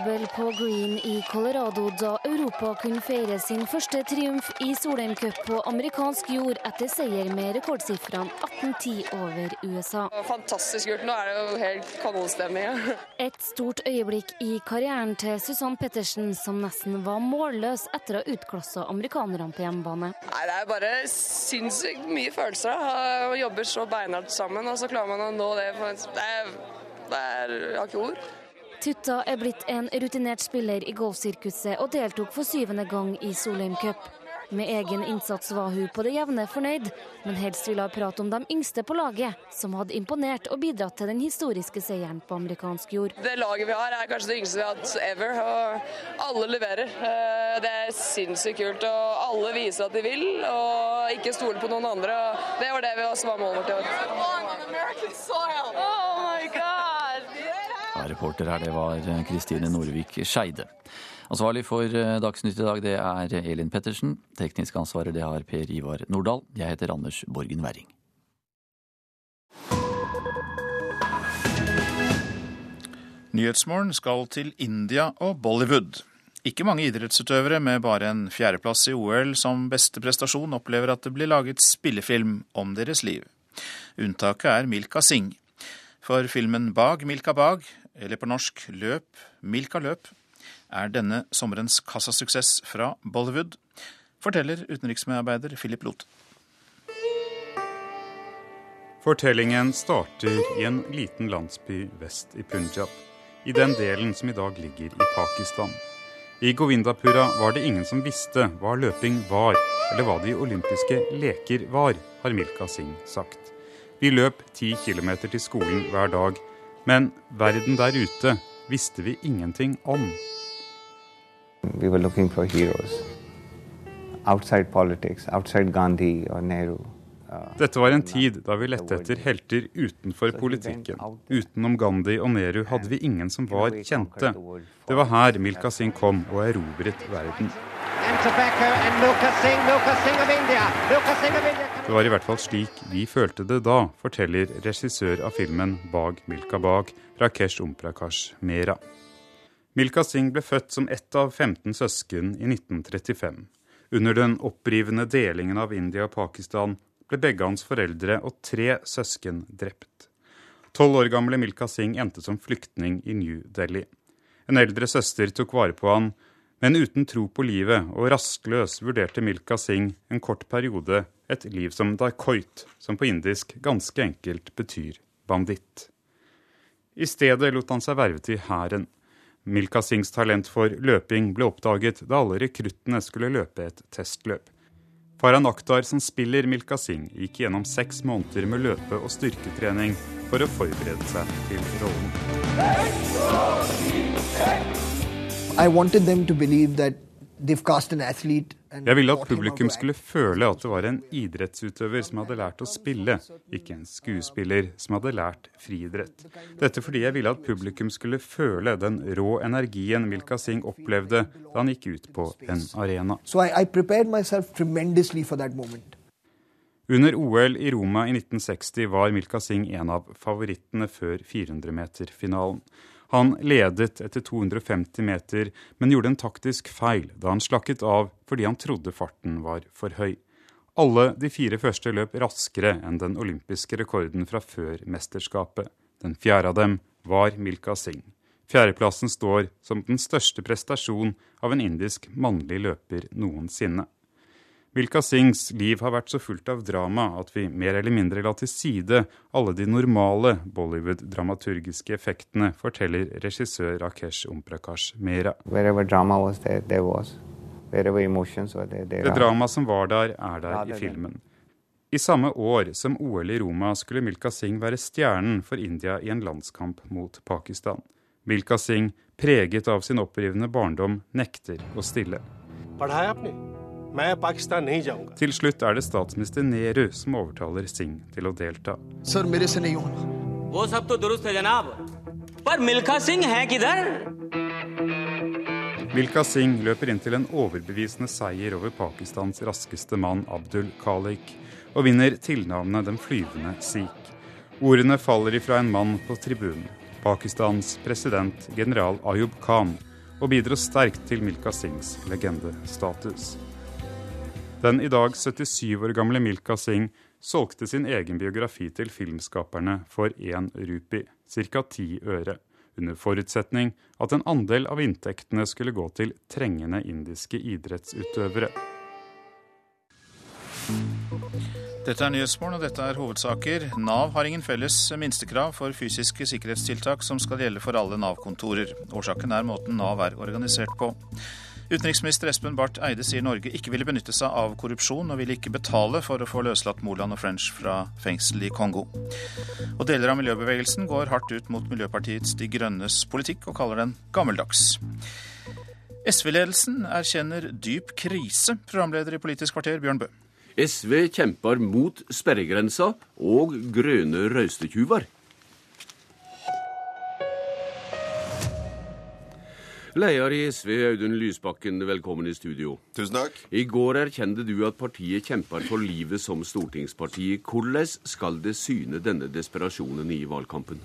Jubel på Green i Colorado da Europa kunne feire sin første triumf i Solheim Cup på amerikansk jord etter seier med rekordsifrene 18-10 over USA. Fantastisk kult. Nå er det jo helt kanonstemning. Et stort øyeblikk i karrieren til Susann Pettersen, som nesten var målløs etter å ha utklassa amerikanerne på hjemmebane. Nei, Det er bare sinnssykt mye følelser. Da. Man jobber så beinhardt sammen, og så klarer man å nå det. Det er, det er, jeg har ikke ord. Tutta er blitt en rutinert spiller i golfsirkuset og deltok for syvende gang i Solheim Cup. Med egen innsats var hun på det jevne fornøyd, men helst ville hun prate om de yngste på laget, som hadde imponert og bidratt til den historiske seieren på amerikansk jord. Det laget vi har er kanskje det yngste vi har hatt ever, og alle leverer. Eh, det er sinnssykt kult, og alle viser at de vil, og ikke stole på noen andre. Det var det vi også var målet vårt i år. Oh my God! Reporter her, det var Kristine Norvik Skeide. Ansvarlig for eh, Dagsnytt i dag, det er Elin Pettersen. Teknisk ansvarer, det har Per Ivar Nordahl. Jeg heter Anders Borgen Werring. Nyhetsmorgen skal til India og Bollywood. Ikke mange idrettsutøvere med bare en fjerdeplass i OL som beste prestasjon opplever at det blir laget spillefilm om deres liv. Unntaket er Milka Singh. For filmen Bag Milka Bag, eller på norsk Løp Milka Løp, er denne sommerens kassasuksess fra Bollywood, forteller utenriksmedarbeider Philip Loth. Fortellingen starter i en liten landsby vest i Punjab, i den delen som i dag ligger i Pakistan. I Govindapura var det ingen som visste hva løping var, eller hva de olympiske leker var, har Milka Singh sagt. Vi løp ti kilometer til skolen hver dag, men verden der ute visste vi ingenting om. We were looking for heroes outside politics, outside Gandhi or Nehru. Dette var en tid da vi lette etter helter utenfor politikken. Utenom Gandhi og Nehru hadde vi ingen som var kjente. Det var her Milka Singh kom og erobret verden. Det var i hvert fall slik vi følte det da, forteller regissør av filmen Bag Milka Bag, Rakesh Omprakash Mera. Milka Singh ble født som ett av 15 søsken i 1935. Under den opprivende delingen av India og Pakistan ble begge hans foreldre og tre søsken drept. Tolv år gamle Milka Singh endte som flyktning i New Delhi. En eldre søster tok vare på han, men uten tro på livet og rastløs vurderte Milka Singh en kort periode et liv som dakoit, som på indisk ganske enkelt betyr banditt. I stedet lot han seg verve til hæren. Milka Singhs talent for løping ble oppdaget da alle rekruttene skulle løpe et testløp. Farhan Akhtar, som spiller Milka Singh, gikk gjennom seks måneder med løpe- og styrketrening for å forberede seg til rollen. Jeg ville at publikum skulle føle at det var en idrettsutøver som hadde lært å spille, ikke en skuespiller som hadde lært friidrett. Dette fordi jeg ville at publikum skulle føle den rå energien Milka Singh opplevde da han gikk ut på en arena. Under OL i Roma i 1960 var Milka Singh en av favorittene før 400-meterfinalen. Han ledet etter 250 meter, men gjorde en taktisk feil da han slakket av fordi han trodde farten var for høy. Alle de fire første løp raskere enn den olympiske rekorden fra før mesterskapet. Den fjerde av dem var Milka Singh. Fjerdeplassen står som den største prestasjon av en indisk mannlig løper noensinne. Milka Singhs liv har vært så fullt av drama at vi mer eller mindre la til side alle de normale Bollywood-dramaturgiske effektene, forteller regissør Rakesh Omprakash Mera. Det dramaet som var der, er der i filmen. I samme år som OL i Roma skulle Milka Singh være stjernen for India i en landskamp mot Pakistan. Milka Singh, preget av sin opprivende barndom, nekter å stille. Til slutt er det statsminister Nehru som overtaler Singh til å delta. Sir मेरे से नहीं होना वो सब तो दुरुस्त है जनाब पर मिल्खा सिंह है किधर Milka Singh løper inn til en overbevisende seier over Pakistans raskeste mann Abdul Khalik, og vinner tilnavnet Den flyvende Sikh. Ordene faller ifra en mann på tribunen, Pakistans president general Ayub Khan, og bidro sterkt til Milka Singhs legendestatus. Den i dag 77 år gamle Milka Singh solgte sin egen biografi til filmskaperne for én rupi, ca. ti øre under forutsetning at en andel av inntektene skulle gå til trengende indiske idrettsutøvere. Dette er Nyhetsmorgen, og dette er hovedsaker. Nav har ingen felles minstekrav for fysiske sikkerhetstiltak som skal gjelde for alle Nav-kontorer. Årsaken er måten Nav er organisert på. Utenriksminister Espen Barth Eide sier Norge ikke ville benytte seg av korrupsjon, og ville ikke betale for å få løslatt Moland og French fra fengsel i Kongo. Og deler av miljøbevegelsen går hardt ut mot Miljøpartiets De Grønnes politikk, og kaller den gammeldags. SV-ledelsen erkjenner dyp krise, programleder i Politisk kvarter Bjørn Bø. SV kjemper mot sperregrensa og grønne røystetyver. Leder i SV, Audun Lysbakken, velkommen i studio. Tusen takk. I går erkjente du at partiet kjemper for livet som stortingsparti. Hvordan skal det syne denne desperasjonen i valgkampen?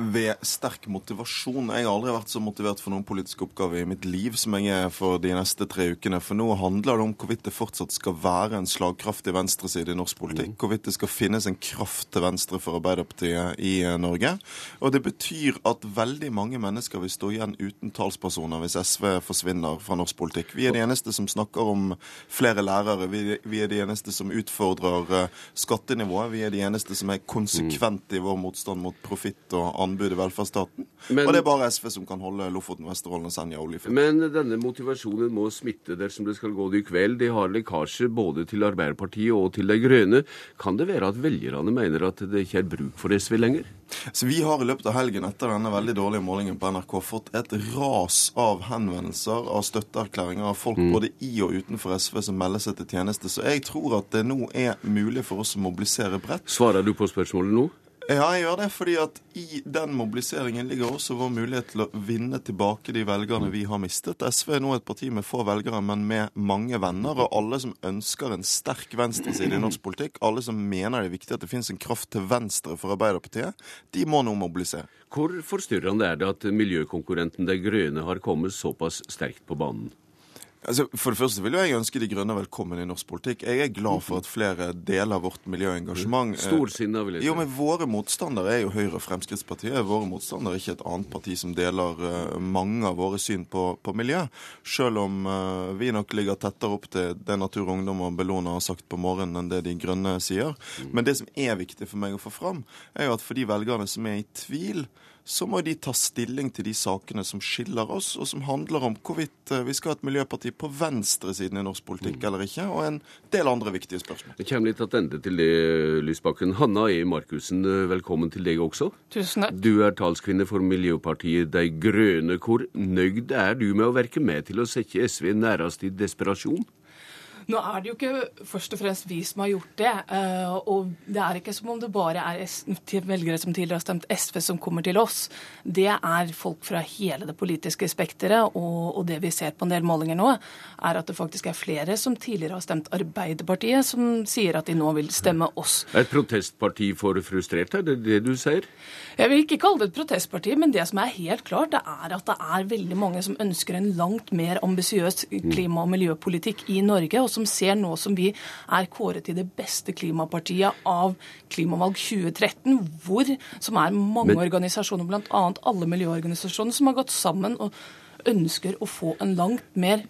Ved sterk motivasjon. Jeg har aldri vært så motivert for noen politisk oppgave i mitt liv som jeg er for de neste tre ukene. For nå handler det om hvorvidt det fortsatt skal være en slagkraftig venstreside i norsk politikk. Hvorvidt det skal finnes en kraft til venstre for Arbeiderpartiet i Norge. Og det betyr at veldig mange mennesker vil stå igjen uten talspersoner hvis SV forsvinner fra norsk politikk. Vi er de eneste som snakker om flere lærere. Vi er de eneste som utfordrer skattenivået. Vi er de eneste som er konsekvente i vår motstand mot profitt og annet anbud i velferdsstaten. Men, og det er bare SV som kan holde Lofoten, Vesterålen og Senja oljefritt. Men denne motivasjonen må smitte dersom det skal gå det i kveld. De har lekkasje både til Arbeiderpartiet og til De Grønne. Kan det være at velgerne mener at det ikke er bruk for SV lenger? Så Vi har i løpet av helgen etter denne veldig dårlige målingen på NRK fått et ras av henvendelser, av støtteerklæringer av folk mm. både i og utenfor SV som melder seg til tjeneste. Så jeg tror at det nå er mulig for oss å mobilisere bredt. Svarer du på spørsmålet nå? Ja, jeg gjør det. fordi at i den mobiliseringen ligger også vår mulighet til å vinne tilbake de velgerne vi har mistet. SV er nå et parti med få velgere, men med mange venner. Og alle som ønsker en sterk venstreside i norsk politikk, alle som mener det er viktig at det finnes en kraft til venstre for Arbeiderpartiet, de må nå mobilisere. Hvor forstyrrende er det at miljøkonkurrenten De Grønne har kommet såpass sterkt på banen? Altså, for det første vil jo jeg ønske De Grønne velkommen i norsk politikk. Jeg er glad for at flere deler vårt miljøengasjement. Storsinna, vil jeg si. Jo, men Våre motstandere er jo Høyre og Fremskrittspartiet. Våre motstandere er ikke et annet parti som deler uh, mange av våre syn på, på miljø. Selv om uh, vi nok ligger tettere opp til det Natur og Ungdom og Bellona har sagt på morgenen enn det De Grønne sier. Men det som er viktig for meg å få fram, er jo at for de velgerne som er i tvil, så må de ta stilling til de sakene som skiller oss, og som handler om hvorvidt vi skal ha et miljøparti på venstresiden i norsk politikk mm. eller ikke, og en del andre viktige spørsmål. Det kommer litt tilbake til det, Lysbakken. Hanna E. Markussen, velkommen til deg også. Tusen takk. Du er talskvinne for Miljøpartiet De Grønne. Hvor nøyd er du med å verke med til å sette SV nærest i desperasjon? Nå er det jo ikke først og fremst vi som har gjort det. Eh, og det er ikke som om det bare er velgere som tidligere har stemt SV som kommer til oss. Det er folk fra hele det politiske spekteret. Og, det vi ser på en del målinger nå, er at det faktisk er flere som tidligere har stemt Arbeiderpartiet, som sier at de nå vil stemme oss. Er Et protestparti for frustrerte, er det det du sier? Jeg vil ikke kalle det et protestparti, men det som er helt klart, det er at det er veldig mange som ønsker en langt mer ambisiøs klima- og miljøpolitikk i Norge. og som ser nå som vi er kåret til det beste klimapartiet av Klimavalg 2013, hvor, som er mange Men... organisasjoner, bl.a. alle miljøorganisasjoner, som har gått sammen og ønsker å få en langt mer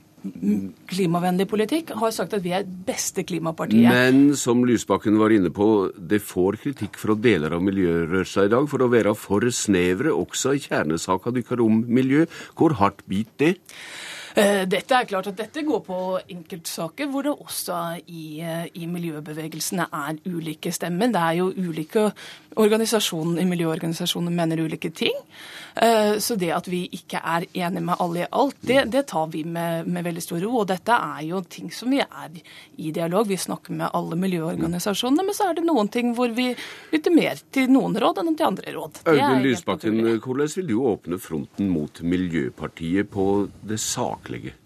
klimavennlig politikk, har sagt at vi er beste klimapartiet. Men som Lysbakken var inne på, det får kritikk fra deler av miljørørsla i dag for å være for snevre også i kjernesaka dykkar om miljø. Hvor hardt biter det? Eh, dette er klart at dette går på enkeltsaker hvor det også i, eh, i miljøbevegelsene er ulike stemmer. Det er jo ulike organisasjoner, miljøorganisasjoner mener ulike ting. Eh, så det at vi ikke er enige med alle i alt, det, det tar vi med, med, veldig stor ro. Og dette er jo ting som vi er i dialog. Vi snakker med alle miljøorganisasjonene, men så er det noen ting hvor vi lytter mer til noen råd enn til andre råd. Audun Lysbakken, hvordan vil du åpne fronten mot Miljøpartiet på det saklige?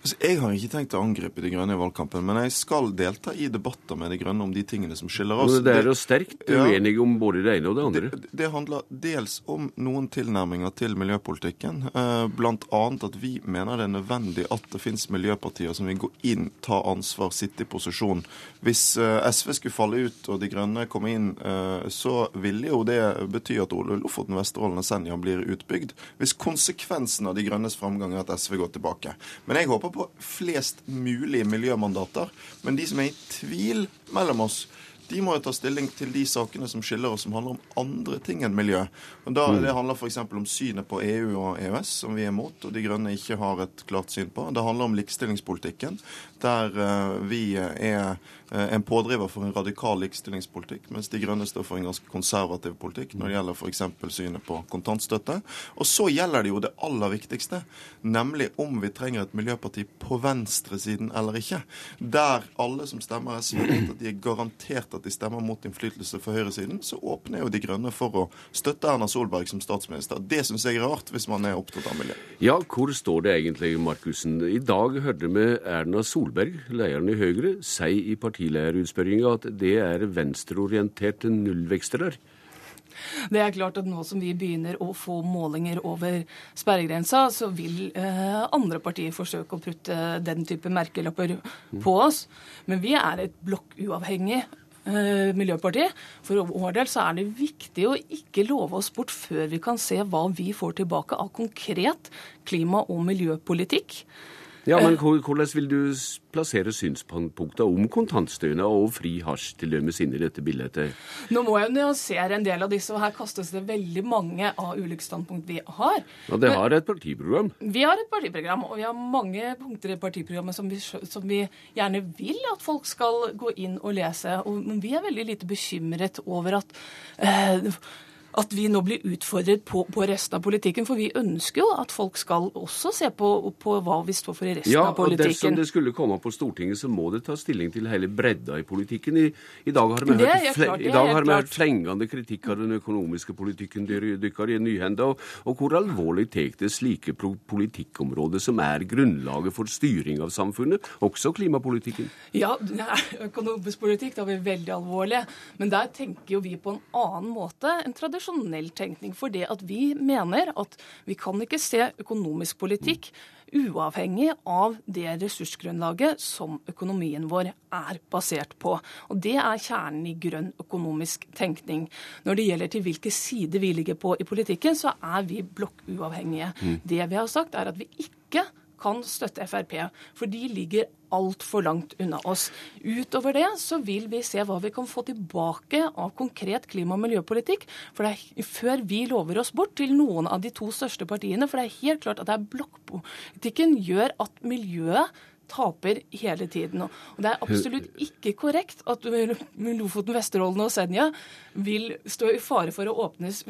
Altså, jeg har ikke tenkt å angripe De Grønne i valgkampen, men jeg skal delta i debatter med De Grønne om de tingene som skiller oss. Men det er jo sterkt uenige ja, om både det ene og det andre. Det, det, handler dels om noen tilnærminger til miljøpolitikken. bl.a. blant annet at vi mener det er nødvendig at det finnes miljøpartier som vil gå inn, ta ansvar, sitte i posisjon. Hvis eh, SV skulle falle ut og De Grønne komme inn, eh, så ville jo det bety at Lofoten, Vesterålen og Senja blir utbygd. Hvis konsekvensen av De Grønnes framgang er at SV går tilbake. Men jeg håper på flest mulig miljømandater. Men de som er i tvil mellom oss, de må jo ta stilling til de sakene som skiller oss, som handler om andre ting enn miljø. Og da, mm. Det handler f.eks. om synet på EU og EØS, som vi er mot, og De Grønne ikke har et klart syn på. Det handler om likestillingspolitikken, der uh, vi er Eh, en pådriver for en radikal likestillingspolitikk, mens De Grønne står for en ganske konservativ politikk når det gjelder f.eks. synet på kontantstøtte. Og så gjelder det jo det aller viktigste, nemlig om vi trenger et miljøparti på venstresiden eller ikke. Der alle som stemmer SV vet at de er garantert at de stemmer mot innflytelse for høyresiden, så åpner jo De Grønne for å støtte Erna Solberg som statsminister. Det syns jeg er rart, hvis man er opptatt av miljø. Ja, hvor står det egentlig, Markussen? I dag hørte vi Erna Solberg, lederen i Høyre, si i partiet partilederutspørringa at det er venstreorienterte nullvekstere. Det er klart at nå som vi begynner å få målinger over sperregrensa, så vil eh, andre partier forsøke å putte den type merkelapper på oss. Men vi er et blokkuavhengig eh, miljøparti. For vår del så er det viktig å ikke love oss bort før vi kan se hva vi får tilbake av konkret klima- og miljøpolitikk. Ja, men Hvordan vil du plassere synspunkter om kontantstønad og fri hasj til dømes inn i dette bildet? Nå må jeg nyansere en del av disse, og her kastes det veldig mange av ulike standpunkt vi har. Ja, Det har et partiprogram? Vi har et partiprogram, og vi har mange punkter i partiprogrammet som vi, som vi gjerne vil at folk skal gå inn og lese. Og, men vi er veldig lite bekymret over at eh, at vi nå blir utfordret på, på, resten av politikken. For vi ønsker jo at folk skal også se på, på hva vi står for i resten ja, av politikken. Ja, og Dersom det skulle komme på Stortinget, så må det ta stilling til hele bredda i politikken. I, i dag har vi hørt, klart, i dag har vi hørt flengende kritikk av den økonomiske politikken dykker i nyhende. Og, og, hvor alvorlig tar det slike politikkområder som er grunnlaget for styring av samfunnet, også klimapolitikken? Ja, økonomisk politikk da er vi veldig alvorlige. Men der tenker jo vi på en annen måte enn tradisjonelt tradisjonell tenkning. For det at vi mener at vi kan ikke se økonomisk politikk uavhengig av det ressursgrunnlaget som økonomien vår er basert på. Og Det er kjernen i grønn økonomisk tenkning. Når det gjelder til hvilke sider vi ligger på i politikken, så er vi blokkuavhengige. Mm. Det vi har sagt, er at vi ikke kan støtte Frp, for de ligger altfor langt unna oss. Utover det så vil vi se hva vi kan få tilbake av konkret klima- og miljøpolitikk. For det er før vi lover oss bort til noen av de to største partiene. For det er helt klart at det er blokkpolitikken gjør at miljøet taper hele tiden. Og det er absolutt ikke korrekt at Lofoten, Vesterålen og Senja vil stå i fare for å åpnes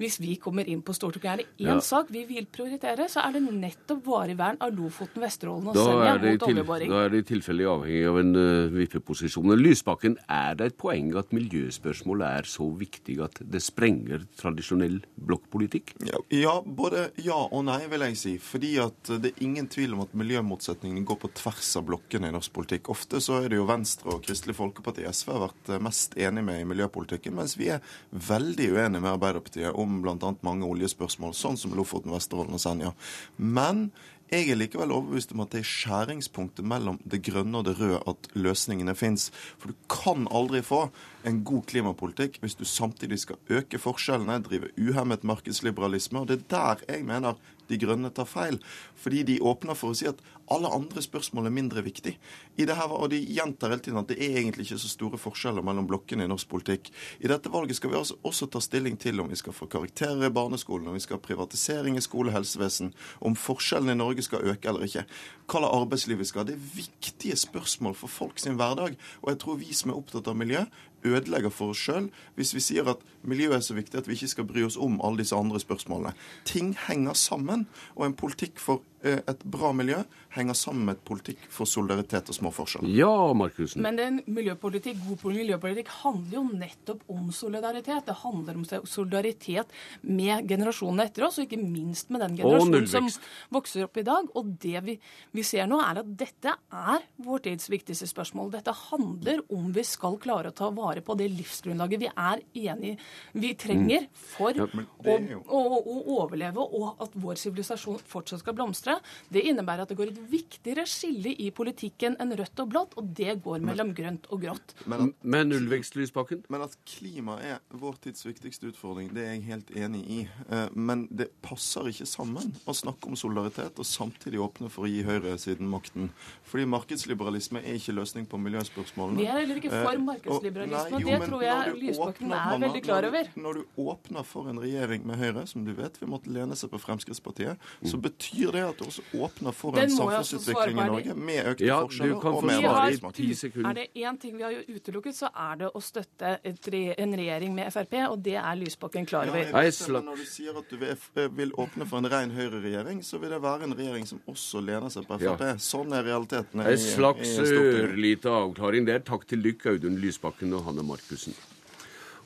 hvis vi kommer inn på Stortinget. Er det én ja. sak vi vil prioritere, så er det nettopp varig vern av Lofoten, Vesterålen og Senja mot oljeboring. Da er det i tilfelle avhengig av en uh, vippeposisjon. Lysbakken, er det et poeng at miljøspørsmål er så viktig at det sprenger tradisjonell blokkpolitikk? Ja, ja, både ja og nei, vil jeg si. Fordi at det er ingen tvil om at miljømotsetningene går på tvers av blokkene i norsk politikk. Ofte så er det jo Venstre og Kristelig Folkeparti SV har vært mest enige med i miljøpolitikken, mens vi er veldig uenige med Arbeiderpartiet om om bl.a. mange oljespørsmål, sånn som Lofoten, Vesterålen og Senja. Men jeg er likevel overbevist om at det er skjæringspunktet mellom det grønne og det røde at løsningene fins. For du kan aldri få en god klimapolitikk hvis du samtidig skal øke forskjellene, drive uhemmet markedsliberalisme. Og det er der jeg mener De Grønne tar feil. Fordi de åpner for å si at alle andre spørsmål er mindre viktig. I det her, og de gjentar hele tiden at det er egentlig ikke så store forskjeller mellom blokkene i norsk politikk. I dette valget skal vi altså også ta stilling til om vi skal få karakterer i barneskolen, om vi skal ha privatisering i skole og helsevesen, om forskjellene i Norge skal øke eller ikke, hva slags arbeidsliv vi skal ha. Det er viktige spørsmål for folk sin hverdag. Og jeg tror vi som er opptatt av miljø, ødelegger for oss sjøl hvis vi sier at miljøet er så viktig at vi ikke skal bry oss om alle disse andre spørsmålene. Ting henger sammen, og en politikk for et bra miljø henger sammen med et politikk for solidaritet og små forskjeller. Ja, Markusen. Men en miljøpolitikk, god miljøpolitikk handler jo nettopp om solidaritet. Det handler om solidaritet med generasjonene etter oss, og ikke minst med den generasjonen som vokser opp i dag. Og det vi, vi, ser nå, er at dette er vår tids viktigste spørsmål. Dette handler om vi skal klare å ta vare på det livsgrunnlaget vi er enige vi trenger mm. for ja, å, å, å overleve, og at vår sivilisasjon fortsatt skal blomstre. Det innebærer at det går et viktigere skille i politikken enn rødt og blått, og det går mellom grønt og grått. Men, men nullvekst, Lysbakken? Men at klima er vår tids viktigste utfordring, det er jeg helt enig i. Eh, men det passer ikke sammen å snakke om solidaritet og samtidig åpne for å gi høyresiden makten. Fordi markedsliberalisme er ikke løsning på miljøspørsmålene. Vi er heller ikke for eh, markedsliberalisme, og, nei, jo, det tror jeg Lysbakken er veldig klar over. Når du, når du åpner for en regjering med Høyre, som du vet vil måtte lene seg på Fremskrittspartiet, så betyr det at også åpner for en samfunnsutvikling i Norge med økte ja, forskjeller og mer arbeidsmarked. Er det én ting vi har utelukket, så er det å støtte en regjering med Frp, og det er Lysbakken klar over. Ja, når du sier at du vil, vil åpne for en ren høyreregjering, så vil det være en regjering som også lener seg på Frp. Ja. Sånn er realitetene En slags ørlite avklaring der. Takk til dere, Audun Lysbakken og Hanne Markussen.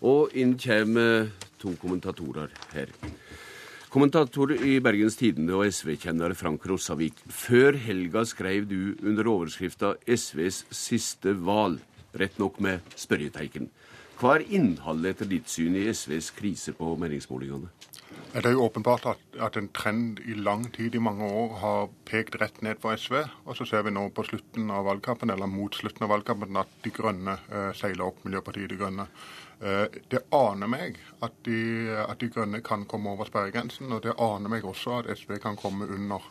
Og inn kommer to kommentatorer her. Kommentator i Bergens Tidende og SV-kjenner Frank Rossavik. Før helga skrev du under overskrifta 'SVs siste val', rett nok med spørjeteiken. Hva er innholdet etter ditt syn i SVs krise på meningsmålingene? Det er jo åpenbart at, at, en trend i lang tid, i mange år, har pekt rett ned for SV. Og så ser vi nå på slutten av valgkampen, eller mot slutten av valgkampen at De Grønne eh, seiler opp Miljøpartiet De Grønne. Eh, det aner meg at de, at de, grønne kan komme over sperregrensen, og det aner meg også at SV kan komme under.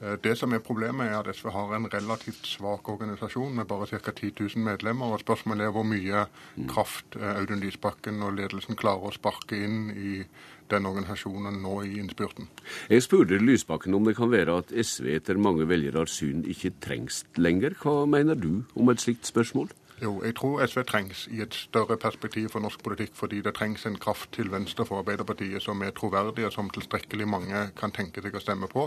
Eh, det som er Problemet er at SV har en relativt svak organisasjon med bare ca. 10 000 medlemmer. og Spørsmålet er hvor mye kraft eh, Audun Lysbakken og ledelsen klarer å sparke inn i den organisasjonen nå i innspurten. Jeg spurte Lysbakken om det kan være at SV etter mange velgeres syn ikke trengs lenger. Hva mener du om et slikt spørsmål? Jo, jeg tror SV trengs i et større perspektiv for norsk politikk, fordi det trengs en kraft til venstre for Arbeiderpartiet som er troverdig, og som tilstrekkelig mange kan tenke seg å stemme på.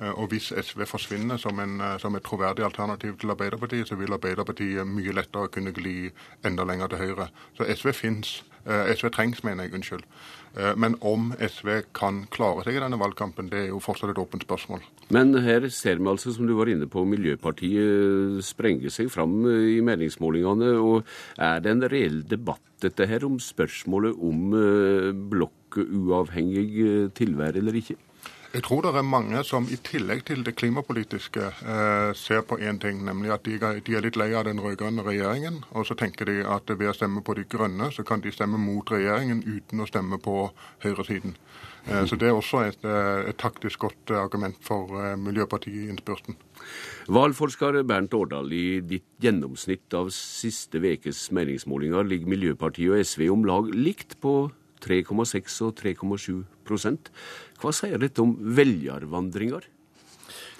Eh, og hvis SV forsvinner som, en, eh, som et troverdig alternativ til Arbeiderpartiet, så vil Arbeiderpartiet mye lettere kunne gli enda lenger til høyre. Så SV fins. Eh, SV trengs, mener jeg. Unnskyld. Men om SV kan klare seg i denne valgkampen, det er jo fortsatt et åpent spørsmål. Men her ser vi altså, som du var inne på, Miljøpartiet sprenge seg fram i meningsmålingene. Og er det en reell debatt dette her om spørsmålet om blokkuavhengig tilvær eller ikke? Jeg tror det er mange som i tillegg til det klimapolitiske eh, ser på én ting, nemlig at de, de, er litt lei av den rød-grønne regjeringen. Og så tenker de at ved å stemme på de grønne, så kan de stemme mot regjeringen uten å stemme på høyresiden. Eh, så det er også et, eh, et taktisk godt argument for eh, Miljøpartiet i innspurten. Valgforsker Bernt Årdal, i ditt gjennomsnitt av siste vekes meningsmålinger ligger Miljøpartiet og SV om lag likt på 3,6 og 3,7% Hva sier dette om velgervandringer?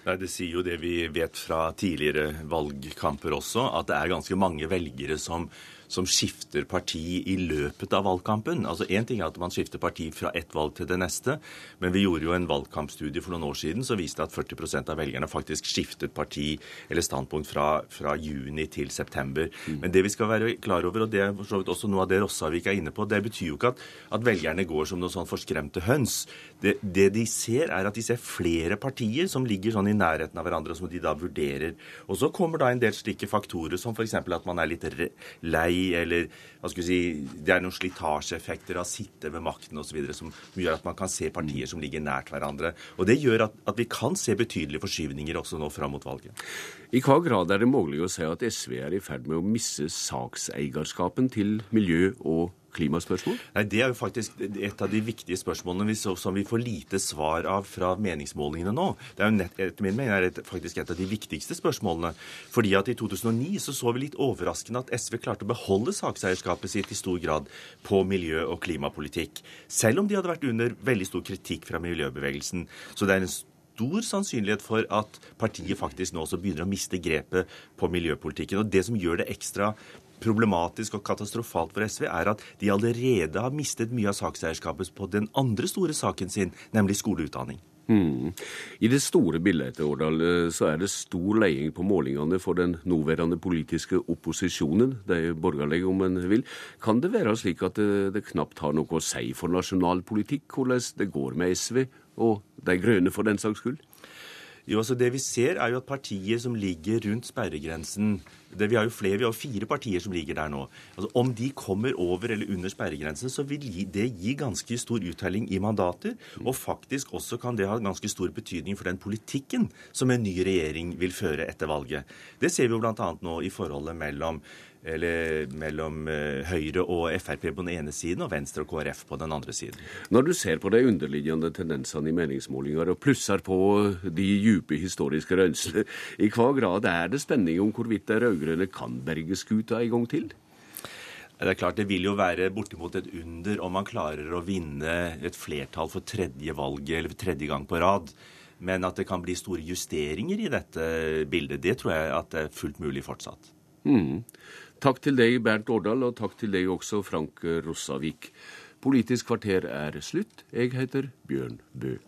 Nei, Det sier jo det vi vet fra tidligere valgkamper også, at det er ganske mange velgere som som skifter parti i løpet av valgkampen. Altså Én ting er at man skifter parti fra ett valg til det neste, men vi gjorde jo en valgkampstudie for noen år siden som viste at 40% av velgerne faktisk skiftet parti eller standpunkt fra, fra juni til september. Mm. Men det vi skal være klar over, og det er for så vidt også noe av det Rossavik er inne på, det betyr jo ikke at, at velgerne går som noen sånn forskremte høns. Det, det, de ser, er at de ser flere partier som ligger sånn i nærheten av hverandre, som de da vurderer. Og så kommer da en del slike faktorer som f.eks. at man er litt lei eller hva skal vi si, det er noen slitasjeeffekter av å sitte ved makten osv. som gjør at man kan se partier som ligger nært hverandre. Og Det gjør at, at vi kan se betydelige forskyvninger også nå fram mot valget. I hva grad er det mulig å si at SV er i ferd med å misse sakseierskapen til miljø- og klimaspørsmål? Nei, Det er jo faktisk et av de viktige spørsmålene som vi får lite svar av fra meningsmålingene nå. Det er jo nett, etter min mening er det faktisk et av de viktigste spørsmålene. Fordi at i 2009 så, så vi litt overraskende at SV klarte å beholde sakseierskapet sitt i stor grad på miljø- og klimapolitikk. Selv om de hadde vært under veldig stor kritikk fra miljøbevegelsen. Så det er en stor sannsynlighet for at partiet faktisk nå også begynner å miste grepet på miljøpolitikken. Og Det som gjør det ekstra problematisk og katastrofalt for SV, er at de allerede har mistet mye av sakseierskapet på den andre store saken sin, nemlig skoleutdanning. Mm. I det store bildet Årdal, eh, så er det stor leiing på målingene for den nåværende politiske opposisjonen, de borgerlige om en vil. Kan det være slik at det, det knapt har noe å si for nasjonal politikk hvordan det går med SV og De grønne for den saks skyld? Jo, altså Det vi ser, er jo at partier som ligger rundt sperregrensen det, Vi har jo flere, vi har fire partier som ligger der nå. Altså Om de kommer over eller under sperregrensen, så vil det gi ganske stor uttelling i mandater. Og faktisk også kan det ha ganske stor betydning for den politikken som en ny regjering vil føre etter valget. Det ser vi jo bl.a. nå i forholdet mellom eller mellom eh, Høyre og Frp på den ene siden og Venstre og KrF på den andre siden. Når du ser på de underliggende tendensene i meningsmålinger og plusser på de dype historiske rønslene, i hva grad er det spenning om hvorvidt de rød-grønne kan berge skuta en gang til? Det er klart det vil jo være bortimot et under om man klarer å vinne et flertall for tredje valget eller tredje gang på rad. Men at det kan bli store justeringer i dette bildet, det tror jeg at det er fullt mulig fortsatt. Mm. Takk til deg, Bernt Årdal, og takk til deg også, Frank Rossavik. Politisk kvarter er slutt. Jeg heter Bjørn Bø.